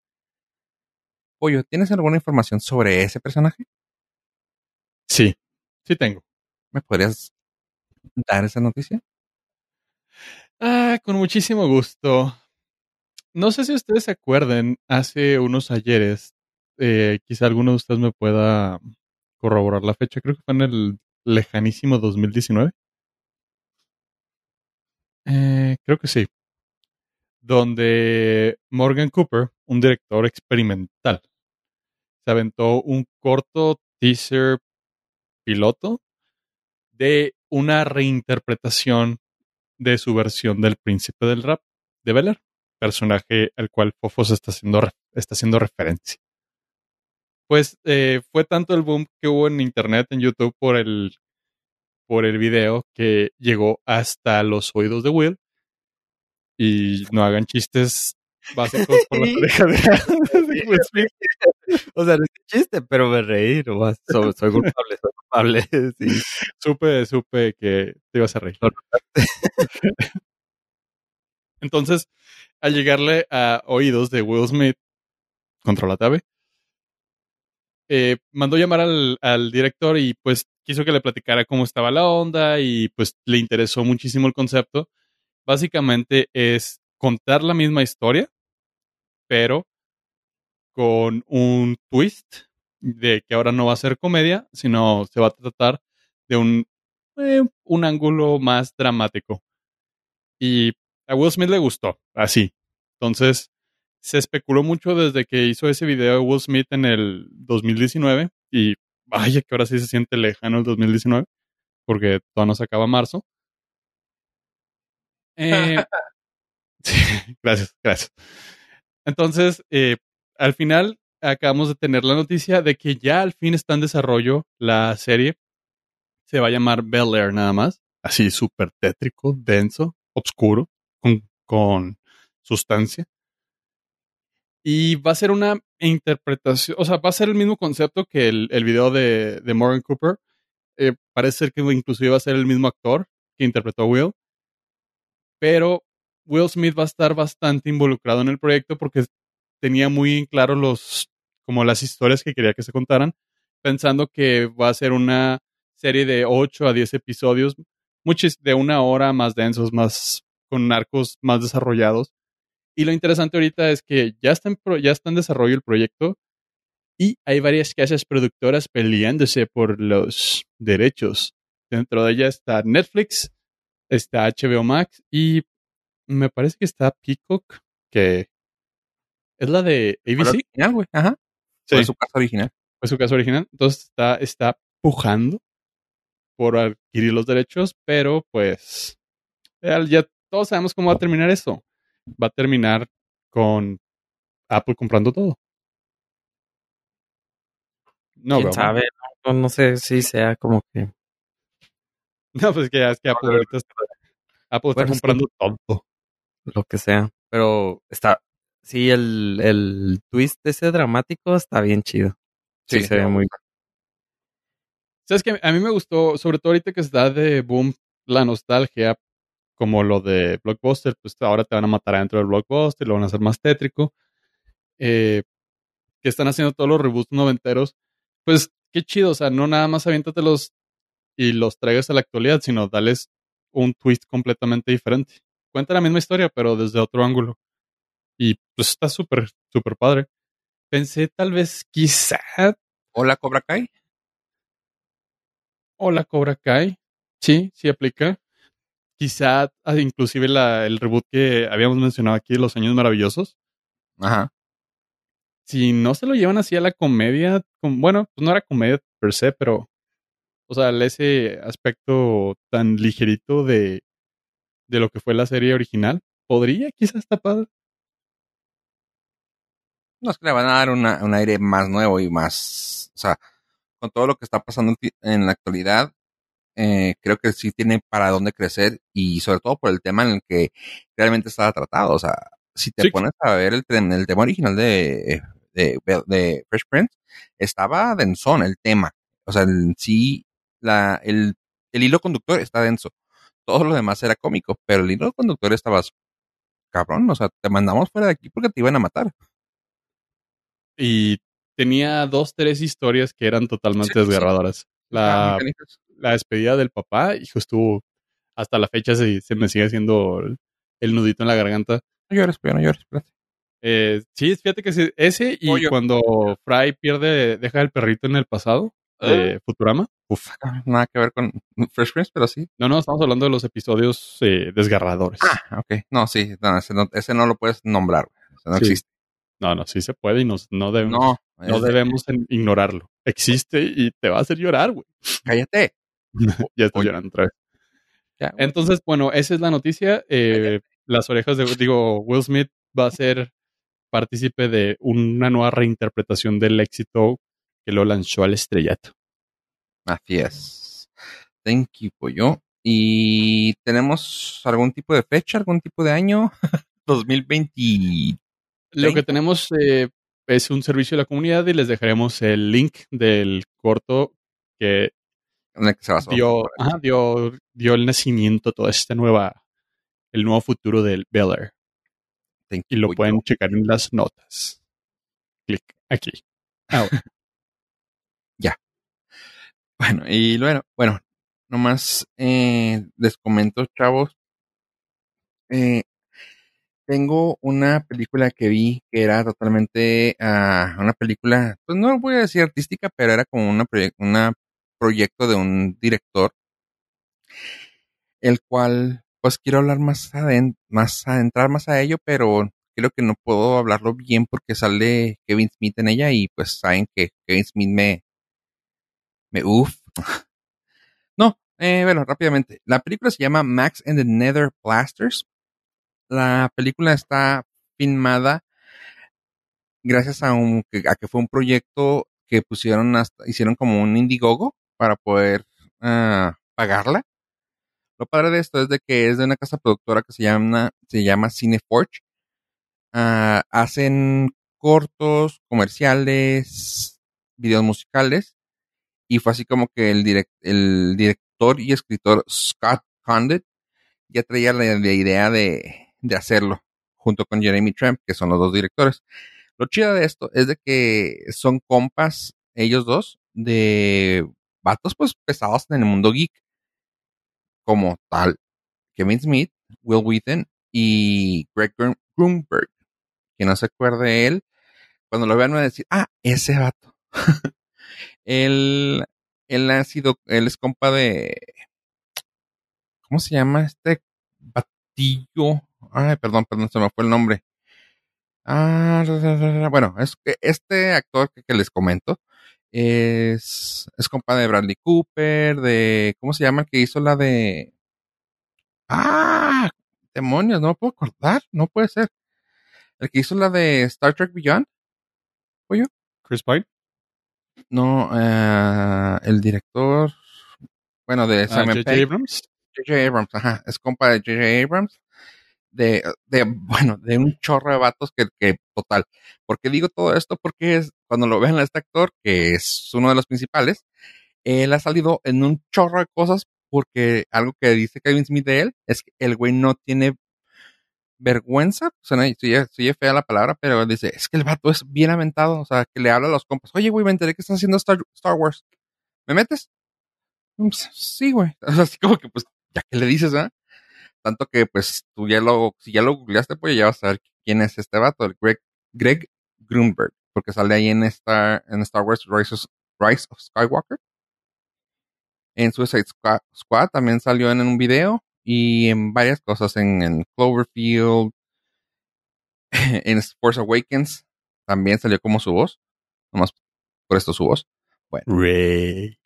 Pollo, ¿tienes alguna información sobre ese personaje? Sí, sí tengo. ¿Me podrías dar esa noticia? Ah, con muchísimo gusto. No sé si ustedes se acuerden, hace unos ayeres, eh, quizá alguno de ustedes me pueda corroborar la fecha, creo que fue en el lejanísimo 2019. Eh, creo que sí. Donde Morgan Cooper, un director experimental, se aventó un corto teaser piloto de una reinterpretación de su versión del príncipe del rap de Bel Air, personaje al cual Fofos está haciendo, está haciendo referencia. Pues eh, fue tanto el boom que hubo en internet, en YouTube, por el, por el video que llegó hasta los oídos de Will. Y no hagan chistes básicos por la pareja de, de Will Smith. o sea, no es un chiste, pero me reí nomás. Soy, soy culpable, soy culpable. Sí. Supe, supe que te ibas a reír. Entonces, al llegarle a oídos de Will Smith, controla tab, eh, mandó llamar al, director y pues quiso que le platicara cómo estaba la onda y pues le interesó muchísimo el concepto. Básicamente es contar la misma historia, pero con un twist de que ahora no va a ser comedia, sino se va a tratar de un, eh, un ángulo más dramático. Y a Will Smith le gustó, así. Entonces, se especuló mucho desde que hizo ese video de Will Smith en el 2019 y vaya que ahora sí se siente lejano el 2019 porque todavía no se acaba marzo. Eh, sí, gracias, gracias. Entonces, eh, al final acabamos de tener la noticia de que ya al fin está en desarrollo la serie. Se va a llamar Bel Air nada más. Así súper tétrico, denso, oscuro, con, con sustancia. Y va a ser una interpretación, o sea, va a ser el mismo concepto que el, el video de, de Morgan Cooper. Eh, parece ser que inclusive va a ser el mismo actor que interpretó a Will. Pero Will Smith va a estar bastante involucrado en el proyecto porque tenía muy claro los, como las historias que quería que se contaran, pensando que va a ser una serie de 8 a 10 episodios, muchos de una hora más densos, más con arcos más desarrollados. Y lo interesante ahorita es que ya está en, ya está en desarrollo el proyecto y hay varias casas productoras peleándose por los derechos. Dentro de ellas está Netflix, está HBO Max y me parece que está Peacock, que es la de ABC. Original, güey. Ajá. Sí. Fue su casa original. Fue su caso original. Entonces está, está pujando por adquirir los derechos, pero pues ya, ya todos sabemos cómo va a terminar eso. Va a terminar con Apple comprando todo. No, ¿Quién sabe? No, no sé si sea como que... No, pues que ya es que Apple ahorita está, Apple está comprando todo. lo que sea. Pero está. Sí, el, el twist ese dramático está bien chido. Sí, Sí, se ve muy. ¿Sabes que A mí me gustó, sobre todo ahorita que está de boom la nostalgia, como lo de Blockbuster, pues ahora te van a matar adentro del Blockbuster, lo van a hacer más tétrico. Eh, que están haciendo todos los reboots noventeros. Pues qué chido, o sea, no nada más aviéntatelos y los traigas a la actualidad, sino dales un twist completamente diferente. Cuenta la misma historia, pero desde otro ángulo. Y pues está súper, súper padre. Pensé tal vez quizá Hola, Cobra Kai. o la Cobra Kai. Sí, sí aplica. Quizá ah, inclusive la, el reboot que habíamos mencionado aquí, Los Años Maravillosos. Ajá. Si no se lo llevan así a la comedia, con, bueno, pues no era comedia per se, pero, o sea, ese aspecto tan ligerito de, de lo que fue la serie original, podría quizás estar padre. No, es que le van a dar una- un aire más nuevo y más, o sea, con todo lo que está pasando en la actualidad, eh, creo que sí tiene para dónde crecer y sobre todo por el tema en el que realmente estaba tratado. O sea, si te Sí. pones a ver el, el tema original de, de, de Fresh Prince, estaba densón el tema. O sea, en sí, la, el, el hilo conductor está denso. Todo lo demás era cómico, pero el hilo conductor estaba cabrón. O sea, te mandamos fuera de aquí porque te iban a matar. Y tenía dos, tres historias que eran totalmente Sí, desgarradoras. La. La despedida del papá, hijo, estuvo hasta la fecha se, se me sigue haciendo el, nudito en la garganta. No llores, pero no llores, espérate. Eh, sí, fíjate que sí, ese y cuando Fry pierde, deja el perrito en el pasado de Futurama. Uf. Nada que ver con Fresh Prince, pero sí. No, no, estamos hablando de los episodios eh, desgarradores. Ah, ok. No, sí, no, ese no, ese no lo puedes nombrar, güey. Ese no Sí. existe. No, no, sí se puede y nos- no, debemos, No, no de- debemos ignorarlo. Existe y te va a hacer llorar, güey. cállate. ya estoy llorando otra vez. Entonces, bueno, esa es la noticia. Eh, las orejas de, digo, Will Smith va a ser partícipe de una nueva reinterpretación del éxito que lo lanzó al estrellato. Así es. Thank you, pollo. ¿Y tenemos algún tipo de fecha, algún tipo de año? 2020. Lo que tenemos eh, es un servicio de la comunidad y les dejaremos el link del corto que en el que se basó. dio, ajá, dio, dio el nacimiento a toda esta nueva, el nuevo futuro del Bel Air. Thank Y lo pueden checar en las notas. Clic aquí. Ahora. Bueno, y luego, bueno, nomás eh, les comento, chavos. Eh, tengo una película que vi que era totalmente ah, una película, pues no voy a decir artística, pero era como una una proyecto de un director, el cual, pues quiero hablar más aden- más adentrar más a ello, pero creo que no puedo hablarlo bien porque sale Kevin Smith en ella y pues saben que Kevin Smith me, me uff. No, eh, bueno, rápidamente. La película se llama Max and the Nether Blasters. La película está filmada gracias a, un, a que fue un proyecto que pusieron hasta, hicieron como un Indiegogo para poder ah, pagarla. Lo padre de esto es de que es de una casa productora que se llama, se llama Cineforge. Ah, hacen cortos, comerciales, videos musicales Y fue así como que el, direct, el director y escritor Scott Condit ya traía la, la idea de, de, hacerlo junto con Jeremy Tramp, que son los dos directores. Lo chido de esto es de que son compas, ellos dos, de vatos pues pesados en el mundo geek, como tal Kevin Smith, Will Wheaton y Greg Grunberg. Quien no se acuerde de él, cuando lo vean va a decir, ah, ese vato. él, él ha sido, él es compa de, ¿cómo se llama este batillo? Ay, perdón, perdón, se me fue el nombre. Ah, bueno, es que este actor que, les comento es, es compa de Bradley Cooper, de, ¿cómo se llama? El que hizo la de, ah, demonios, no me puedo acordar, no puede ser. El que hizo la de Star Trek Beyond, ¿fue yo? Chris Pine. No, uh, el director, bueno, de Simon uh, J.J. Abrams. J.J. Abrams, ajá, es compa de J.J. Abrams. De, de, bueno, de un chorro de vatos que, que, total. ¿Por qué digo todo esto? Porque es, cuando lo vean a este actor, que es uno de los principales, él ha salido en un chorro de cosas porque algo que dice Kevin Smith de él es que el güey no tiene vergüenza, suena, soy, soy fea la palabra, pero dice, es que el vato es bien aventado, o sea, que le habla a los compas, oye, güey, me enteré que están haciendo Star, Star Wars, ¿me metes? Pues, sí, güey, o sea, así como que, pues, ya que le dices, ¿ah? Tanto que, pues, tú ya lo, si ya lo googleaste, pues ya vas a saber quién es este vato, el Greg, Greg Grunberg, porque sale ahí en Star, en Star Wars Rise of, Rise of Skywalker. En Suicide Squad, Squad también salió en un video y en varias cosas, en, en Cloverfield, en Force Awakens, también salió como su voz, nomás por esto su voz. Bueno. Ray.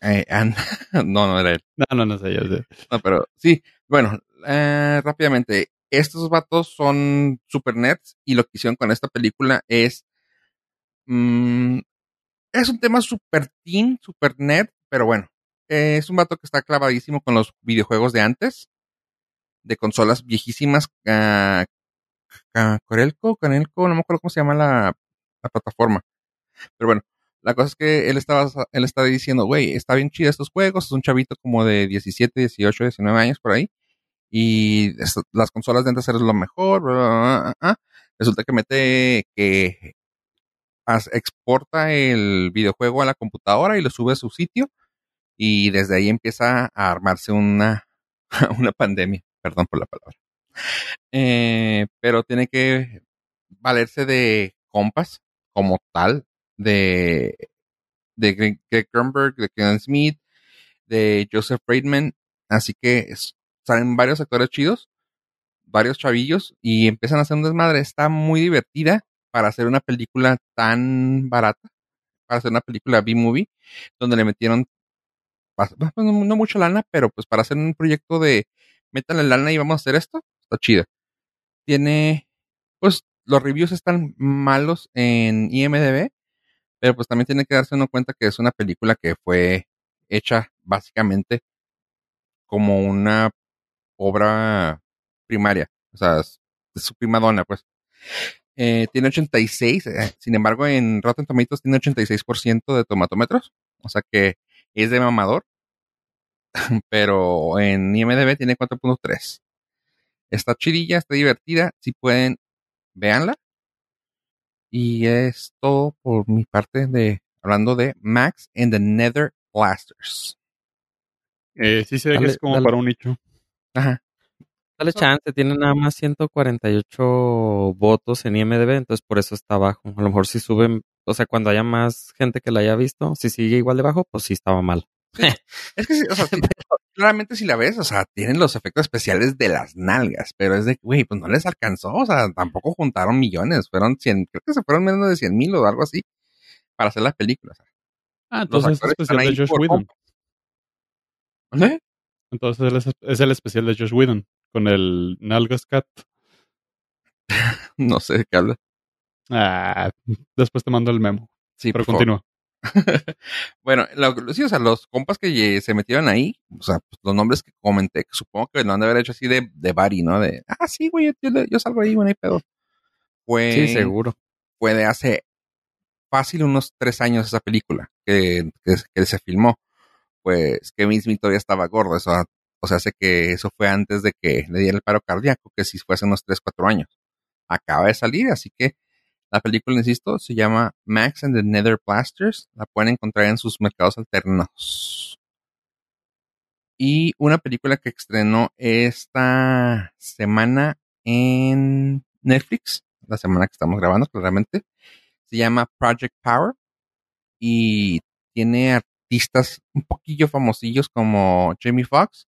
Eh, and, no, no era él. No, no, no sé, yo sé. No, pero sí, bueno, eh, rápidamente, estos vatos son super nerds y lo que hicieron con esta película es... Mmm, es un tema super teen, super nerd, pero bueno, eh, es un vato que está clavadísimo con los videojuegos de antes, de consolas viejísimas. Uh, Corelco, Canelco, no me acuerdo cómo se llama la, la, plataforma. Pero bueno, la cosa es que él estaba, él estaba diciendo, güey, está bien chido estos juegos, es un chavito como de 17, 18, 19 años por ahí. Y es, las consolas de antes eran lo mejor. Bla, bla, bla, Resulta que mete que exporta el videojuego a la computadora y lo sube a su sitio y desde ahí empieza a armarse una, una pandemia, perdón por la palabra. Eh, pero tiene que valerse de compas como tal, de, de Greg, Greg de Ken Smith, de Joseph Friedman, así que salen varios actores chidos, varios chavillos y empiezan a hacer un desmadre. Está muy divertida para hacer una película tan barata, para hacer una película B-movie, donde le metieron no, no mucha lana, pero pues para hacer un proyecto de métanle lana y vamos a hacer esto, está chida. Tiene, pues los reviews están malos en IMDB, pero pues también tiene que darse uno cuenta que es una película que fue hecha básicamente como una obra primaria, o sea, es, su prima dona, pues. Eh, tiene 86, eh, sin embargo en Rotten Tomatoes tiene 86% de tomatómetros, o sea que es de mamador, pero en IMDB tiene 4.3. Está chidilla, está divertida, si pueden, véanla. Y es todo por mi parte de hablando de Max and the Nether Blasters. Eh, sí se ve que es como dale. para un nicho. Ajá. Dale chance, tiene nada más 148 votos en IMDB, entonces por eso está bajo. A lo mejor si suben, o sea, cuando haya más gente que la haya visto, si sigue igual de bajo, pues sí estaba mal. Sí. es que, o sea, sí, claramente si la ves, o sea, tienen los efectos especiales de las nalgas, pero es de, güey, pues no les alcanzó, o sea, tampoco juntaron millones, fueron 100, creo que se fueron menos de 100 mil o algo así para hacer la película. O sea, ah, entonces es especial de Josh Whedon. ¿Eh? Entonces es el especial de Josh Whedon con el Nalgas Cat. no sé de qué habla. Ah, después te mando el memo. Sí, pero continúa. bueno, lo, sí, o sea, los compas que se metieron ahí, o sea, pues, los nombres que comenté, que supongo que lo han de haber hecho así de, de Bari, ¿no? De, ah, sí, güey, yo, yo, salgo ahí, güey, no hay pedo. Fue, sí, seguro. Fue de hace fácil unos tres años esa película que, que, que se filmó. Pues Kevin Smith todavía estaba gordo, eso, o sea, sé que eso fue antes de que le diera el paro cardíaco, que si fue hace unos tres, cuatro años. Acaba de salir, así que la película, insisto, se llama Max and the Nether Blasters. La pueden encontrar en sus mercados alternos. Y una película que estrenó esta semana en Netflix, la semana que estamos grabando, claramente, se llama Project Power y tiene artistas un poquillo famosillos como Jamie Foxx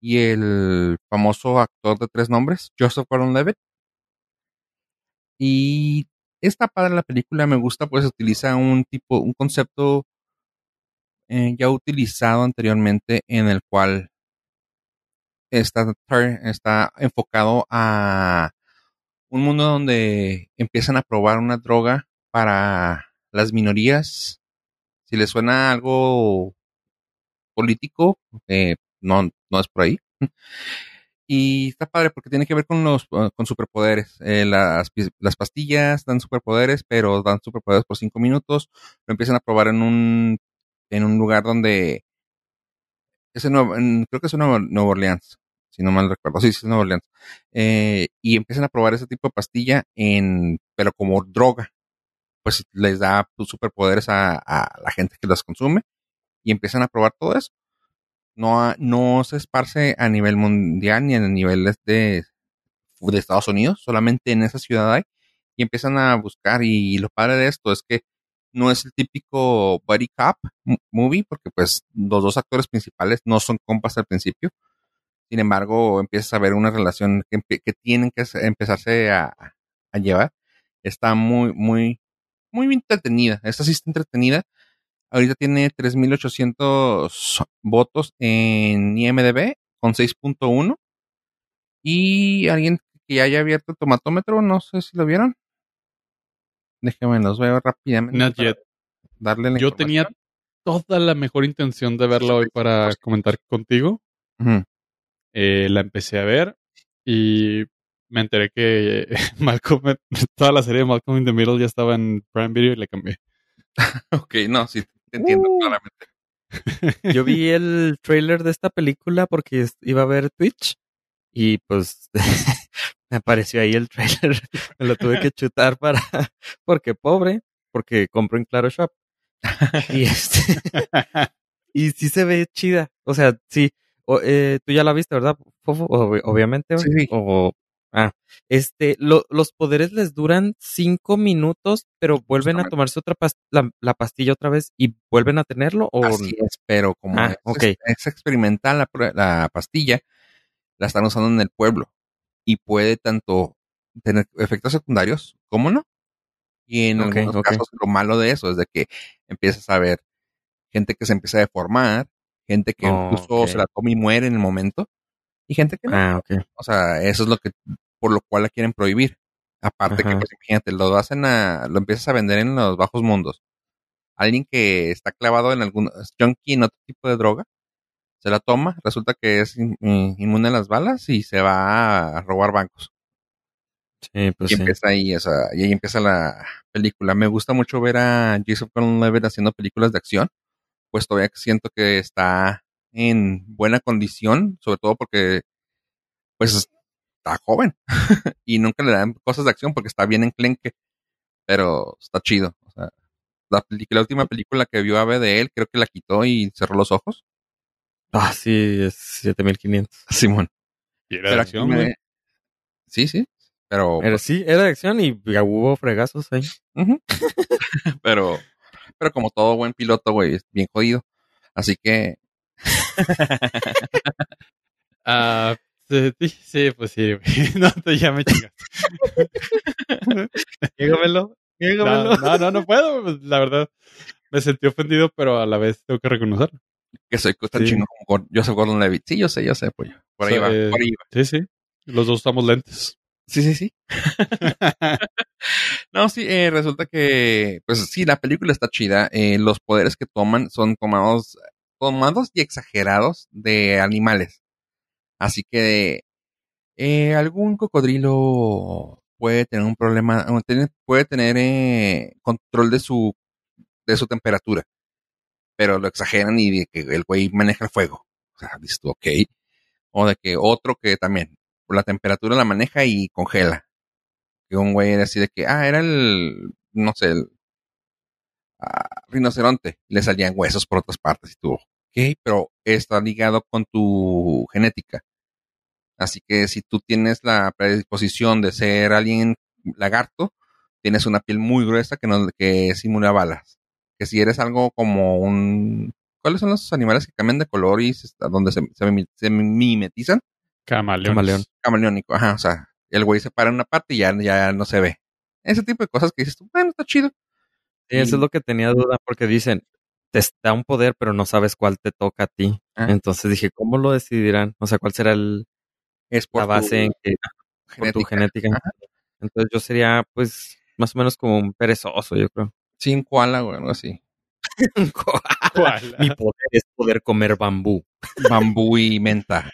y el famoso actor de tres nombres, Joseph Gordon-Levitt. Y esta padre la película, me gusta, pues utiliza un tipo, un concepto eh, ya utilizado anteriormente en el cual está, está enfocado a un mundo donde empiezan a probar una droga para las minorías. Si les suena algo político, eh, no, no es por ahí. Y está padre porque tiene que ver con los con superpoderes. Eh, las, las, pastillas dan superpoderes, pero dan superpoderes por cinco minutos. Lo empiezan a probar en un en un lugar donde es Nuevo, en, creo que es en Nueva, Orleans, si no mal recuerdo. Sí, sí es Nueva Orleans. Eh, y empiezan a probar ese tipo de pastilla en, pero como droga. Pues les da superpoderes a, a la gente que las consume y empiezan a probar todo eso. No, no se esparce a nivel mundial ni a nivel de, de Estados Unidos, solamente en esa ciudad hay. Y empiezan a buscar. Y lo padre de esto es que no es el típico buddy cop movie, porque pues los dos actores principales no son compas al principio. Sin embargo, empiezas a ver una relación que, que tienen que empezarse a, a, llevar. Está muy, muy, muy entretenida. Esta sí está entretenida. Ahorita tiene 3.800 votos en IMDB con 6.1. Y alguien que haya abierto el tomatómetro, no sé si lo vieron. Déjenme los veo rápidamente. Not yet. Darle la Yo tenía toda la mejor intención de verla hoy para comentar contigo. Uh -huh. eh, la empecé a ver y me enteré que Malcolm, toda la serie de Malcolm in the Middle ya estaba en Prime Video y le cambié. ok, no, sí, te entiendo Uh. claramente. Yo vi el trailer de esta película porque iba a ver Twitch y pues me apareció ahí el trailer. Me lo tuve que chutar para porque pobre, porque compro en Claro Shop. Y este y sí se ve chida. O sea, sí. O, eh, tú ya la viste, ¿verdad? Fofo? Ob- obviamente. Sí, sí. O, ah, este, lo- los poderes les duran cinco minutos, pero vuelven a tomarse otra la, la pastilla otra vez y vuelven a tenerlo o Así es, pero como Ah, es, experimental la, la pastilla, la están usando en el pueblo y puede tanto tener efectos secundarios como no. Y en algunos casos lo malo de eso es de que empiezas a ver gente que se empieza a deformar, gente que Oh, incluso se la toma y muere en el momento y gente que no. Ah, ok. O sea, eso es lo que por lo cual la quieren prohibir. Aparte que pues imagínate, lo hacen a, lo empiezas a vender en los bajos mundos. Alguien que está clavado en algún es junkie en otro tipo de droga, se la toma, resulta que es in- in- inmune a las balas y se va a robar bancos. Sí, pues y sí. empieza ahí, o sea, y ahí empieza la película. Me gusta mucho ver a Joseph Gordon-Levitt haciendo películas de acción, pues todavía siento que está en buena condición, sobre todo porque, pues, está joven y nunca le dan cosas de acción porque está bien enclenque, pero está chido. O sea, la, última película que vio Ave de él, creo que la quitó y cerró los ojos. Ah, sí, es 7500. Simón. Y era Pero de acción, me- güey. Sí, sí. Pero, Era, sí, era de acción y ya hubo fregazos ahí. Pero, pero como todo buen piloto, güey, es bien jodido. Así que, Ah, sí, sí, pues sí, güey. No, te ya me chingas. Llégamelo, No, no, no, no puedo. pues, La verdad, me sentí ofendido, pero a la vez tengo que reconocerlo. que soy tan Sí. chingón como Joseph Gordon Levitt. Sí, yo sé, yo sé, pues. Por ahí So, va, eh, por ahí va. Sí, sí. Los dos usamos lentes. Sí, sí, sí. No, sí, eh, resulta que, pues sí, la película está chida. Eh, los poderes que toman son tomados, tomados y exagerados de animales. Así que eh, algún cocodrilo puede tener un problema, puede tener eh, control de su, de su temperatura. Pero lo exageran y de que el güey maneja el fuego. O sea, dices tú, ok. O de que otro que también, la temperatura la maneja y congela. Que un güey era así de que, ah, era el, no sé, el ah, rinoceronte. Le salían huesos por otras partes y tú, ok, pero está ligado con tu genética. Así que si tú tienes la predisposición de ser alguien lagarto, tienes una piel muy gruesa que, no, que simula balas. Que si eres algo como un... ¿Cuáles son los animales que cambian de color y se- donde se, se mimetizan? Camaleón. Camaleón. Camaleónico, ajá, o sea, el güey se para en una parte y ya, ya no se ve. Ese tipo de cosas que dices tú, bueno, está chido. Sí, eso es lo que tenía duda, porque dicen, te da un poder, pero no sabes cuál te toca a ti. Ah. Entonces dije, ¿cómo lo decidirán? O sea, ¿cuál será el, Es por la base tu en que, por tu genética? Ajá. Entonces yo sería, pues, más o menos como un perezoso, yo creo. Sí, un koala, güey, algo así. Un koala. ¿Cuál? Mi poder es poder comer bambú. Bambú y menta.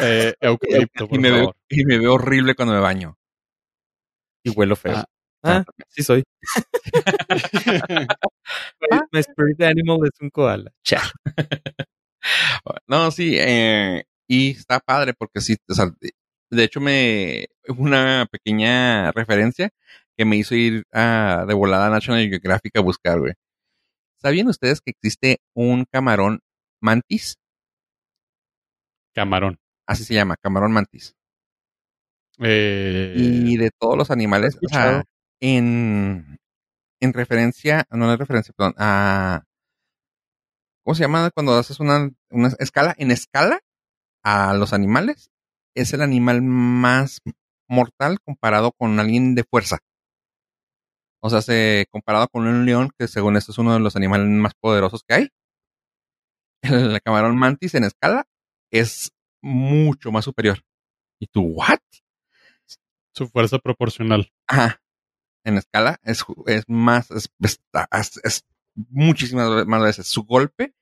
Eh, eucalipto, y, me veo, y me veo horrible cuando me baño. Y huelo feo. Ah. Ah, sí soy. Ah. My spirit animal es un koala. Cha. No, sí, eh, y está padre porque sí, o sea, de- hecho me una pequeña referencia que me hizo ir a, de volada a National Geographic a buscar, güey. ¿Sabían ustedes que existe un camarón mantis? Camarón. Así se llama, camarón mantis. Eh, y de todos los animales, o sea. En, en referencia, no, no es referencia, perdón, a, ¿cómo se llama cuando haces una, una escala? En escala a los animales, es el animal más mortal comparado con alguien de fuerza. O sea, se, comparado con un león, que según esto es uno de los animales más poderosos que hay. El camarón mantis en escala es mucho más superior. ¿Y tú, what? su fuerza proporcional. Ajá. En escala es, es más, es, es- es muchísimas más veces. Su golpe,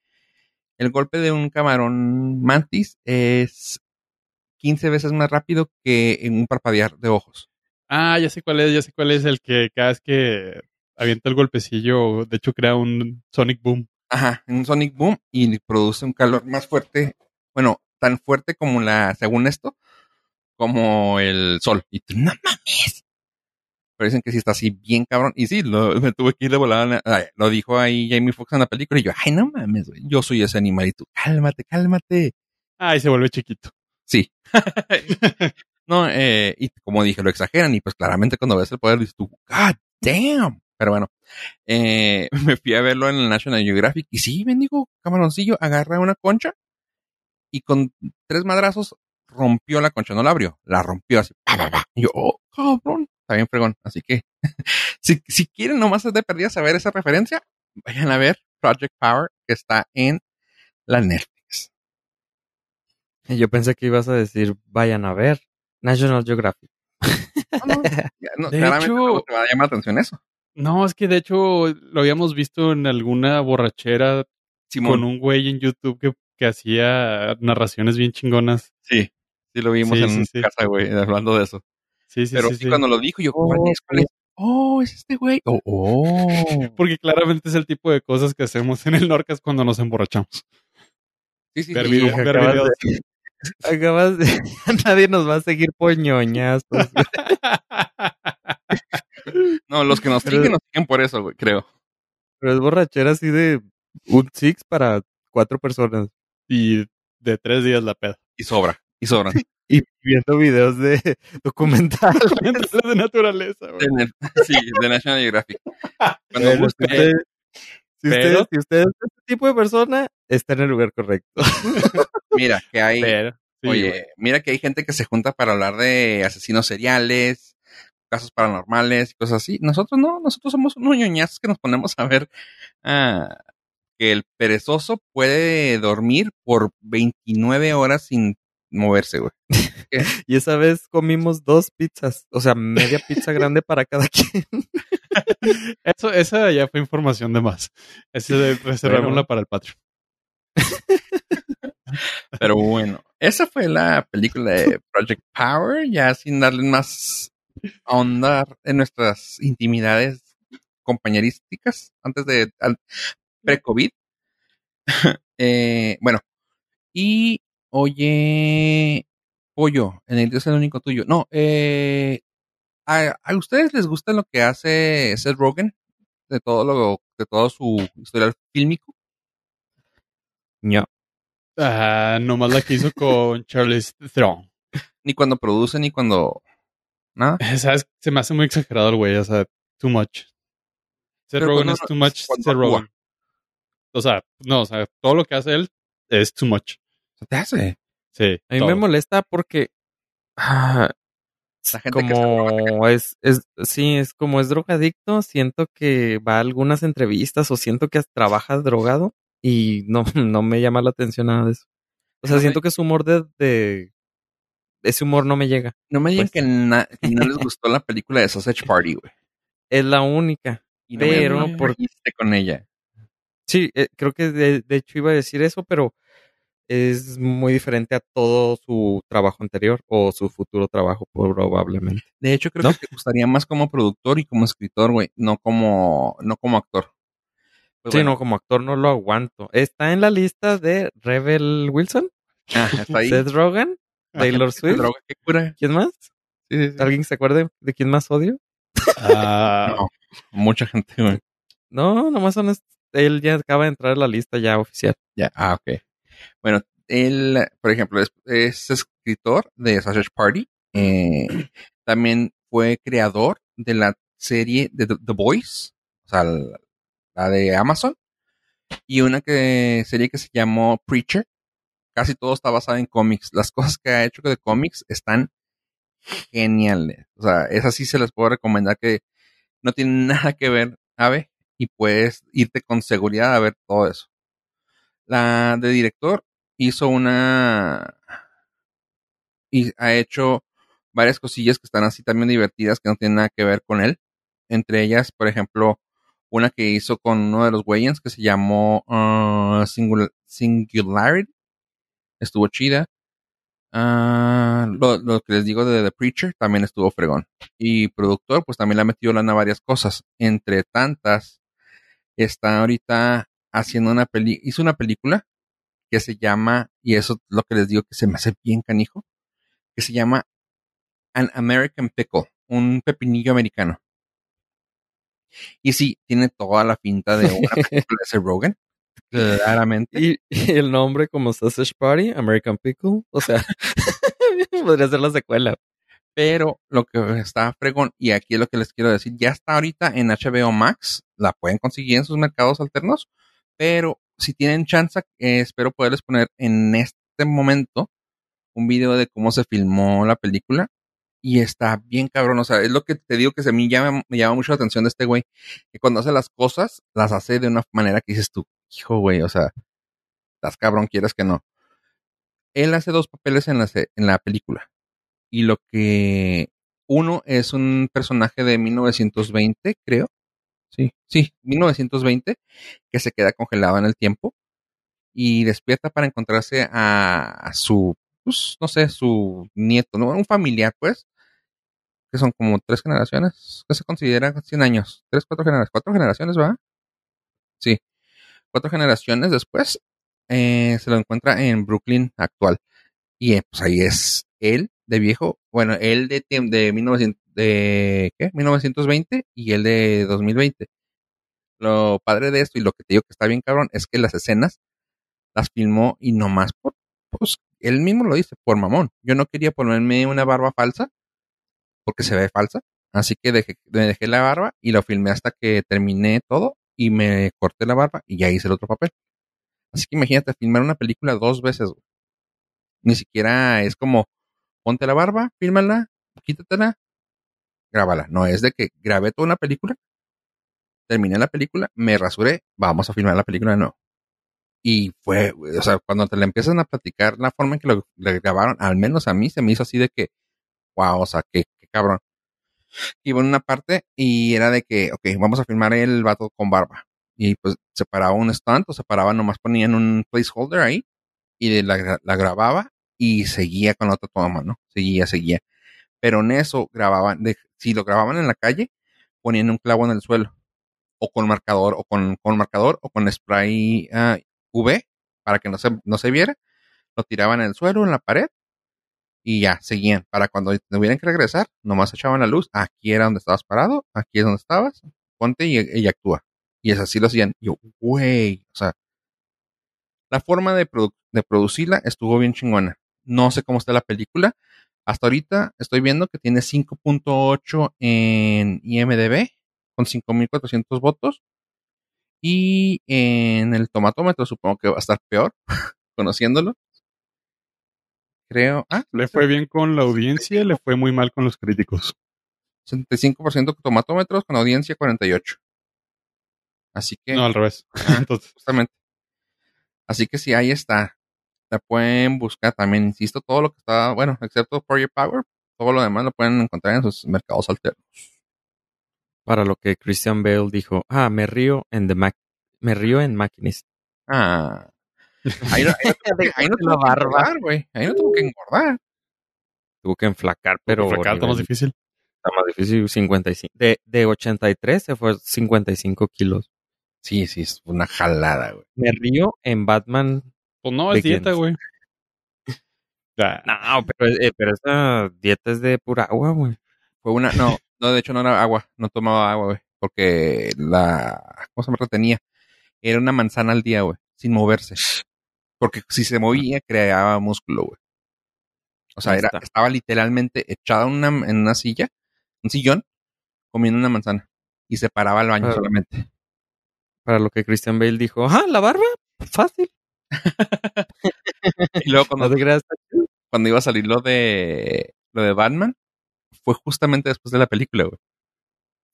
el golpe de un camarón mantis es 15 veces más rápido que en un parpadear de ojos. Ah, ya sé cuál es, ya sé cuál es el que cada vez que avienta el golpecillo, de hecho crea un Sonic Boom. Ajá, un Sonic Boom y produce un calor más fuerte. Bueno, tan fuerte como la, según esto, como el sol. Y tú, no mames. Pero dicen que sí está así bien cabrón. Y sí, lo, me tuve que ir de volada. ay, Lo dijo ahí Jamie Foxx en la película. Y yo, ay, no mames, güey. Yo soy ese animal. Y tú, cálmate, cálmate. Ah, y se vuelve chiquito. Sí. no, eh, y como dije, lo exageran. Y pues claramente cuando ves el poder dices tú, God damn. Pero bueno, eh, me fui a verlo en el National Geographic. Y sí, bendigo, camaroncillo, agarra una concha y con tres madrazos rompió la concha. No la abrió, la rompió así. pa, pa, pa. Y yo, oh, cabrón. Está bien fregón. Así que, si, si quieren nomás de perdida saber esa referencia, vayan a ver Project Power que está en la Netflix. Y yo pensé que ibas a decir, vayan a ver National Geographic. Ya, no, De hecho- no te va a llamar la atención eso. No, es que de hecho lo habíamos visto en alguna borrachera Simón. con un güey en YouTube que, que hacía narraciones bien chingonas. Sí, sí lo vimos Sí, en sí, sí. casa, güey, hablando de eso. Sí, sí, Pero sí, sí, cuando lo dijo, yo, ¿cuál es? ¿Cuál es? Oh, es este güey. Oh, oh. Porque claramente es el tipo de cosas que hacemos en el Norcas cuando nos emborrachamos. Sí, sí, Ver sí. video- Acabas videos. de- Acabas de... Nadie nos va a seguir poñoñas. No, los que nos siguen nos siguen por eso, güey, creo. Pero es borrachera así de un six para cuatro personas. y de tres días la peda. Y sobra, y sobran. Y viendo videos de documentales. Documentales de naturaleza, güey. Sí, de National Geographic. Cuando busque- si usted, si pero- usted- si usted es este tipo de persona, está en el lugar correcto. mira, que hay, Pero, sí, oye, güey. mira que hay gente que se junta para hablar de asesinos seriales, casos paranormales y cosas así. Nosotros no, nosotros somos unos ñoñazos que nos ponemos a ver ah, que el perezoso puede dormir por 29 horas sin moverse, güey. Y esa vez comimos dos pizzas. O sea, media pizza grande para cada quien. Eso, esa ya fue información de más. Ese de reservémosla Bueno. para el Patreon. Pero bueno, esa fue la película de Project Power, ya sin darle más ahondar en nuestras intimidades compañerísticas antes de pre-COVID. Eh, bueno, y oye, pollo, en el Dios es el único tuyo. No, eh, ¿a, a ustedes les gusta lo que hace Seth Rogen de todo lo de todo su historial fílmico? No. Ah, nomás la que hizo con Charles Theron. Ni cuando produce ni cuando nada. ¿Sabes? Se me hace muy exagerado el güey, o sea, too much. Seth Pero Rogen es too much Seth. Rogen. O sea, no, o sea, todo lo que hace él es too much. Te hace. Sí. A mí todo. me molesta porque ah, La gente que como es, es, sí, es como es drogadicto, siento que va a algunas entrevistas o siento que trabaja drogado y no, no me llama la atención nada de eso. O sea, siento que su humor de, de ese humor no me llega. No me digan Pues. que, na- que no les gustó la película de Sausage Party, güey. Es la única. Y no me Pero que por- con ella. Sí, eh, creo que de, de hecho iba a decir eso, pero es muy diferente a todo su trabajo anterior o su futuro trabajo probablemente. De hecho, creo ¿No? que te gustaría más como productor y como escritor, güey, no como, no como actor. Pues sí, bueno, no, como actor no lo aguanto. Está en la lista de Rebel Wilson, ah, está ahí. Seth Rogen, Taylor Swift. ¿Qué cura? ¿Quién más? Sí, sí, sí. ¿Alguien se acuerde de quién más odio? Ah, No, mucha gente, güey. No, nomás son él ya acaba de entrar a la lista ya oficial. Ya, ah, ok. Bueno, él, por ejemplo, es, es escritor de Sausage Party. eh, también fue creador de la serie de The, The Boys, o sea, la, la de Amazon. Y una que, serie que se llamó Preacher. Casi todo está basado en cómics. Las cosas que ha hecho de cómics están geniales. O sea, esas sí se las puedo recomendar que no tienen nada que ver, Ave, y puedes irte con seguridad a ver todo eso. La de director hizo una y ha hecho varias cosillas que están así también divertidas que no tienen nada que ver con él. Entre ellas, por ejemplo, una que hizo con uno de los Wayans que se llamó uh, Singul- Singularity. Estuvo chida. Ah, lo, lo que les digo de The Preacher también estuvo fregón. Y productor, pues también le ha metido lana varias cosas. Entre tantas, está ahorita haciendo una peli, hizo una película que se llama, y eso es lo que les digo que se me hace bien canijo, que se llama An American Pickle, un pepinillo americano. Y sí, tiene toda la pinta de una película de Rogen, claramente. Y, y el nombre como Sausage Party, American Pickle, o sea, podría ser la secuela. Pero lo que está fregón, y aquí es lo que les quiero decir, ya está ahorita en HBO Max, la pueden conseguir en sus mercados alternos, pero si tienen chance, eh, espero poderles poner en este momento un video de cómo se filmó la película. Y está bien cabrón, o sea, es lo que te digo que se me llama, me llama mucho la atención de este güey, que cuando hace las cosas, las hace de una manera que dices tú, hijo güey, o sea, estás cabrón, quieres que no. Él hace dos papeles en la, en la película y lo que uno es un personaje de 1920, creo. Sí, sí, 1920, que se queda congelado en el tiempo y despierta para encontrarse a, su, pues, no sé, su nieto, ¿no? Un familiar, pues, que son como tres generaciones, que se consideran 100 años, tres, cuatro generaciones, cuatro generaciones, ¿va? Sí, cuatro generaciones después, eh, se lo encuentra en Brooklyn actual. Y eh, pues ahí es él de viejo, bueno, él de, de 1900, de, ¿qué? 1920 y él de 2020. Lo padre de esto y lo que te digo que está bien cabrón es que las escenas las filmó y nomás por, pues, él mismo lo dice, por mamón. Yo no quería ponerme una barba falsa porque se ve falsa, así que dejé, me dejé la barba y lo filmé hasta que terminé todo y me corté la barba y ya hice el otro papel. Así que imagínate filmar una película dos veces. Ni siquiera es como, ponte la barba, fílmala, quítatela, grábala. No, es de que grabé toda una película, terminé la película, me rasuré, vamos a filmar la película nuevo. Y fue, o sea, cuando te la empiezan a platicar, la forma en que lo, lo grabaron, al menos a mí se me hizo así de que, wow, o sea, qué, qué cabrón. Iba en una parte y era de que, ok, vamos a filmar el vato con barba. Y pues se paraba un stunt o se paraba, nomás ponían un placeholder ahí y la, la grababa y seguía con la otra toma, ¿no? Seguía, seguía. Pero en eso grababan, si lo grababan en la calle, ponían un clavo en el suelo. O con marcador, o con, con marcador, o con spray UV, para que no se, no se viera. Lo tiraban en el suelo, en la pared, y ya, seguían. Para cuando tuvieran que regresar, nomás echaban la luz. Aquí era donde estabas parado, aquí es donde estabas, ponte y, y actúa. Y es así lo hacían. Yo, güey, o sea, la forma de, produ- de producirla estuvo bien chingona. No sé cómo está la película. Hasta ahorita estoy viendo que tiene 5.8 en IMDB con 5.400 votos. Y en el tomatómetro supongo que va a estar peor, conociéndolo. Creo. Ah, Le fue bien con la audiencia, le fue muy mal con los críticos. 65% tomatómetros con audiencia 48. Así que, No, al revés. Entonces, justamente. Así que sí, ahí está. La pueden buscar también, insisto, todo lo que está, bueno, excepto Project Power, todo lo demás lo pueden encontrar en sus mercados alternos. Para lo que Christian Bale dijo, ah, me río en The Mac me río en Machinist. Ah. Ahí no, ahí no tuvo que- ahí no tuvo que engordar, güey. Ahí no tuvo que engordar. Tuvo que enflacar, pero acá está más difícil. está más difícil, 55. De, de 83 se fue 55 kilos. Sí, sí, es una jalada, güey. Me río en Batman. Pues no, es dieta, güey. Ya. No, pero, eh, pero esa dieta es de pura agua, güey. Fue una, no, no, de hecho no era agua, no tomaba agua, güey, porque la, ¿cómo se me retenía? Era una manzana al día, güey, sin moverse. Porque si se movía, creaba músculo, güey. O sea, era, estaba literalmente echada en una, en una silla, un sillón, comiendo una manzana. Y se paraba al baño Ah. solamente. Para lo que Christian Bale dijo, ah, la barba, fácil. Y luego cuando, No te creas. cuando iba a salir lo de, lo de Batman, fue justamente después de la película, güey.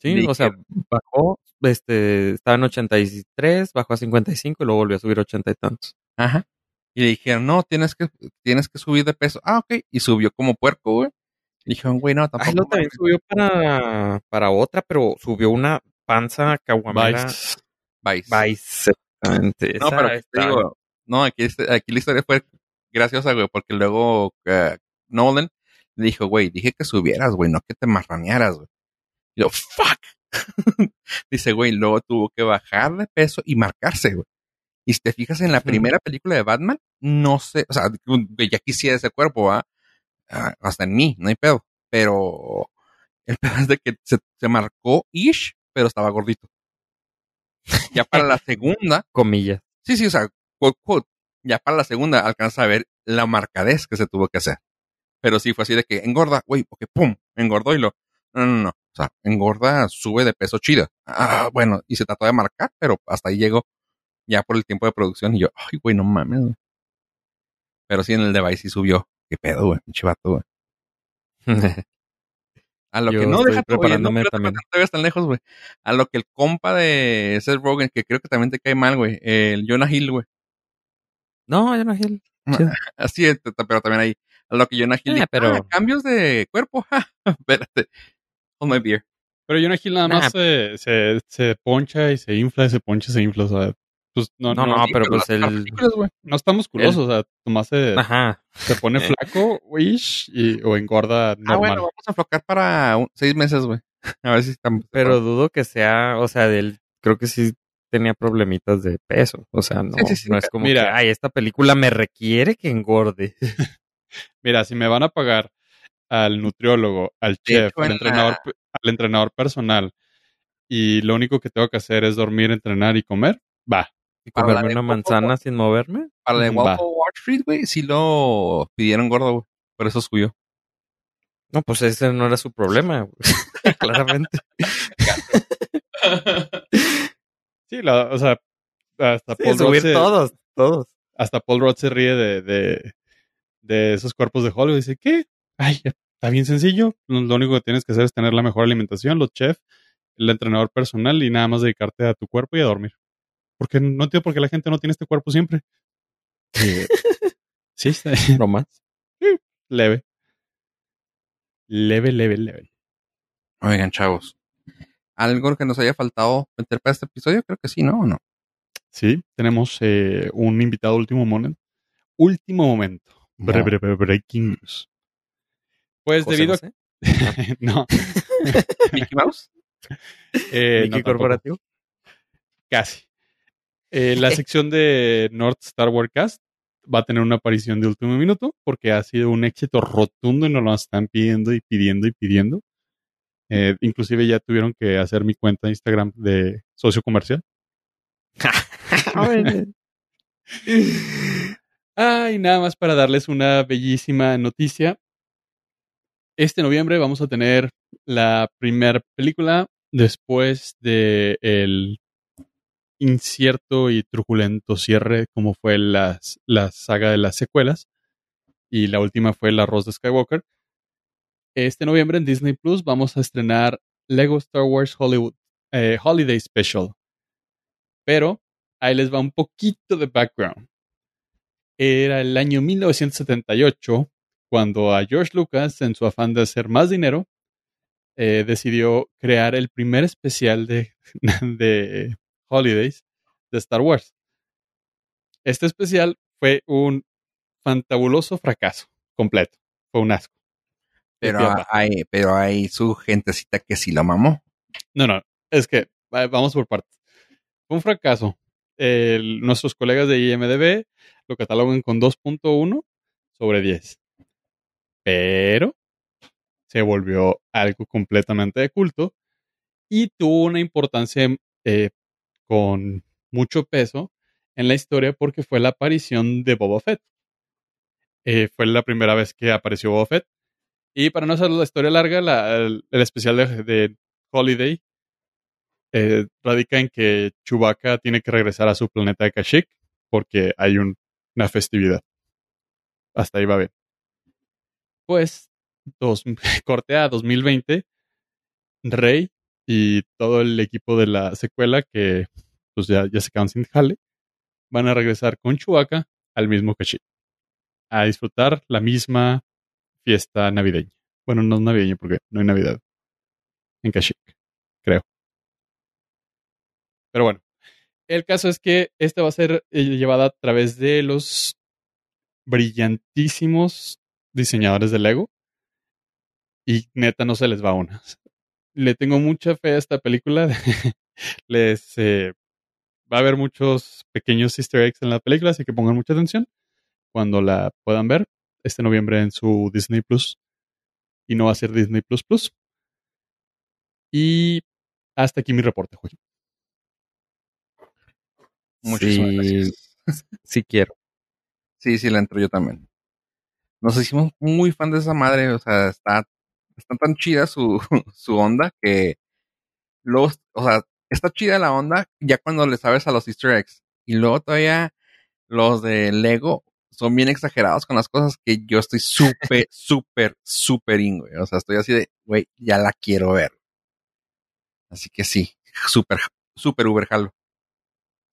Sí, o sea, bajó, este, estaba en 83, bajó a 55 y luego volvió a subir a 80 y tantos. Ajá. Y le dijeron, no, tienes que, tienes que subir de peso. Ah, ok. Y subió como puerco, güey. Y dijeron, güey, no, Ay, tampoco. lo también subió para, para otra, pero subió una panza caguamera. Vice. Vice. Vice, exactamente. No, pero te digo, no, aquí, aquí la historia fue graciosa, güey, porque luego eh, Nolan le dijo, güey, dije que subieras, güey, no que te marranearas, güey. Y yo, fuck. Dice, güey, luego tuvo que bajar de peso y marcarse, güey. Y si te fijas en la primera película de Batman, no sé, o sea, ya quisiera ese cuerpo, ¿va? Ah, hasta en mí, no hay pedo. Pero el pedo es de que se, se marcó ish, pero estaba gordito. Ya para la segunda, comillas. Sí, sí, o sea, quote, quote, ya para la segunda alcanza a ver la marcadez que se tuvo que hacer. Pero sí fue así de que engorda, güey, porque pum, engordó y lo. No, no, no. O sea, engorda, sube de peso chido. Ah, bueno, y se trató de marcar, pero hasta ahí llegó ya por el tiempo de producción y yo, ay, güey, no mames, güey. Pero sí en el device sí subió. Qué pedo, güey, pinche vato, güey. A lo Yo que no deja preparándome no, también. Te tan lejos, güey. A lo que el compa de Seth Rogen, que creo que también te cae mal, güey. El Jonah Hill, güey. No, yo no Gil. Chido. Así es, pero también ahí. A lo que Jonah Hill Eh, dijo, pero- "Ah, cambios de cuerpo. ja, Espérate. Hold my beer. Pero Jonah Hill nada Nah. más se, se, se poncha y se infla, se poncha y se infla. O sea, pues no, No, no, no, no, pero pues el- güey. está musculoso. O sea, nomás se, Ajá. se pone Eh. flaco, wish, y, o engorda Ah, normal. bueno, vamos a enfocar para un- seis meses, güey. A ver si estamos. Pero dudo que sea, o sea, del, creo que sí tenía problemitas de peso. O sea, no, Sí, sí, sí, no es como mira. que, ay, esta película me requiere que engorde. Mira, si me van a pagar al nutriólogo, al chef, al en entrenador, al entrenador personal, y lo único que tengo que hacer es dormir, entrenar y comer, va. Y comerme una manzana Wall- sin moverme. Para la de of Wall Street, güey, sí lo pidieron gordo, güey. Por eso subió. No, pues ese no era su problema. güey. Claramente. Sí, la- o sea, hasta Sí, Paul subir se, todos, todos. hasta Paul Rudd se ríe de, de, de esos cuerpos de Hollywood. Dice, ¿qué? Ay, está bien sencillo. Lo, lo único que tienes que hacer es tener la mejor alimentación, los chefs, el entrenador personal y nada más dedicarte a tu cuerpo y a dormir. Porque no entiendo por qué la gente no tiene este cuerpo siempre. sí, está No más. leve. Leve, leve, leve. Oigan, chavos. ¿Algo que nos haya faltado meter para este episodio? Creo que sí, ¿no? ¿O no? Sí, tenemos eh, un invitado último momento. Último momento. Bre- No. bre- bre- breaking news. Pues debido a no. Mickey Mouse. Eh, Mickey no. Corporativo. Casi. Eh, la sección de North Star Wars Cast va a tener una aparición de último minuto porque ha sido un éxito rotundo y nos lo están pidiendo y pidiendo y pidiendo. Eh, inclusive ya tuvieron que hacer mi cuenta de Instagram de socio comercial. Ay, nada más para darles una bellísima noticia. Este noviembre vamos a tener la primera película después de el incierto y truculento cierre como fue las, la saga de las secuelas y la última fue El arroz de Skywalker. Este noviembre en Disney Plus vamos a estrenar Lego Star Wars Hollywood eh, Holiday Special. Pero ahí les va un poquito de background. Era el año 1978 cuando a George Lucas, en su afán de hacer más dinero, eh, decidió crear el primer especial de, de Holidays de Star Wars. Este especial fue un fantabuloso fracaso completo. Fue un asco. Pero hay, pero hay su gentecita que sí lo mamó. No, no, es que va- vamos por partes. Fue un fracaso. El- nuestros colegas de IMDB lo catalogan con 2.1 sobre 10. Pero se volvió algo completamente de culto y tuvo una importancia eh, con mucho peso en la historia porque fue la aparición de Boba Fett. Eh, fue la primera vez que apareció Boba Fett. Y para no hacer la historia larga, la- el, especial de, Holiday eh, radica en que Chewbacca tiene que regresar a su planeta de Kashyyyk porque hay un- una festividad. Hasta ahí va bien. Pues, dos, corte a 2020, Rey y todo el equipo de la secuela que pues ya, ya se quedan sin jale, van a regresar con Chewbacca al mismo Kashyyyk a disfrutar la misma fiesta navideña. Bueno, no es navideña porque no hay Navidad en Kashyyyk, creo. Pero bueno, el caso es que esta va a ser eh, llevada a través de los brillantísimos diseñadores de Lego. Y neta, no se les va una. Le tengo mucha fe a esta película. les eh, va a haber muchos pequeños easter eggs en la película, así que pongan mucha atención cuando la puedan ver este noviembre en su Disney Plus. Y no va a ser Disney Plus Plus. Y hasta aquí mi reporte, Joaquín. Muchísimas Sí. gracias. Sí quiero. Sí, sí, la entro yo también. Nos hicimos muy fan de esa madre, o sea, está, está tan chida su, su onda que los, o sea, está chida la onda ya cuando le sabes a los easter eggs. Y luego todavía los de Lego son bien exagerados con las cosas que yo estoy súper, súper, súper in, güey. O sea, estoy así de, güey, ya la quiero ver. Así que sí, súper, súper uber jalo.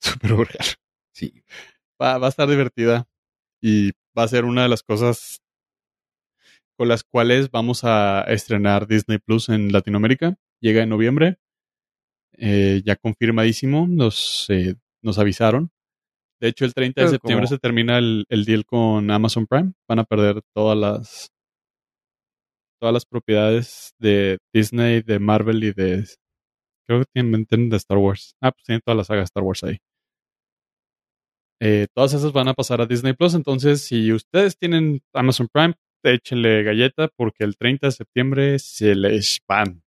Super brutal. Sí. va, va a estar divertida y va a ser una de las cosas con las cuales vamos a estrenar Disney Plus en Latinoamérica. Llega en noviembre. Eh, ya confirmadísimo, nos, eh, nos avisaron. De hecho, el 30 de Pero septiembre como- se termina el, el deal con Amazon Prime. Van a perder todas las todas las propiedades de Disney, de Marvel y de creo que tienen, tienen de Star Wars. Ah, pues tienen toda la saga de Star Wars ahí. Eh, todas esas van a pasar a Disney Plus. Entonces, si ustedes tienen Amazon Prime, échenle galleta porque el 30 de septiembre se les van.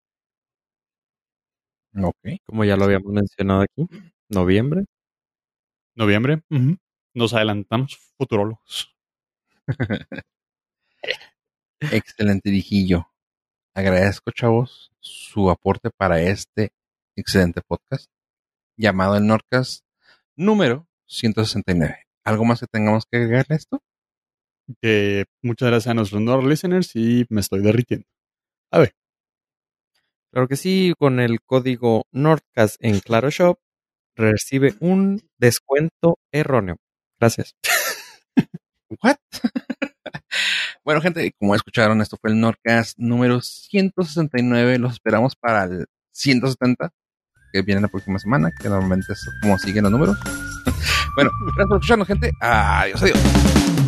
Ok. Como ya lo habíamos mencionado aquí. Noviembre. Noviembre. Nos adelantamos, futurólogos. Excelente dijillo. Agradezco, chavos, su aporte para este excelente podcast llamado el Nordcast número 169. ¿Algo más que tengamos que agregarle a esto? Muchas gracias a nuestros Nord listeners y me estoy derritiendo. A ver, Claro que sí, con el código Nordcast en Claro Shop recibe un descuento erróneo. Gracias. ¿What? bueno, gente, como escucharon, esto fue el Nordcast número 169. Los esperamos para el 170, que viene la próxima semana, que normalmente es como siguen los números. bueno, gracias por escucharnos, gente. Adiós, adiós.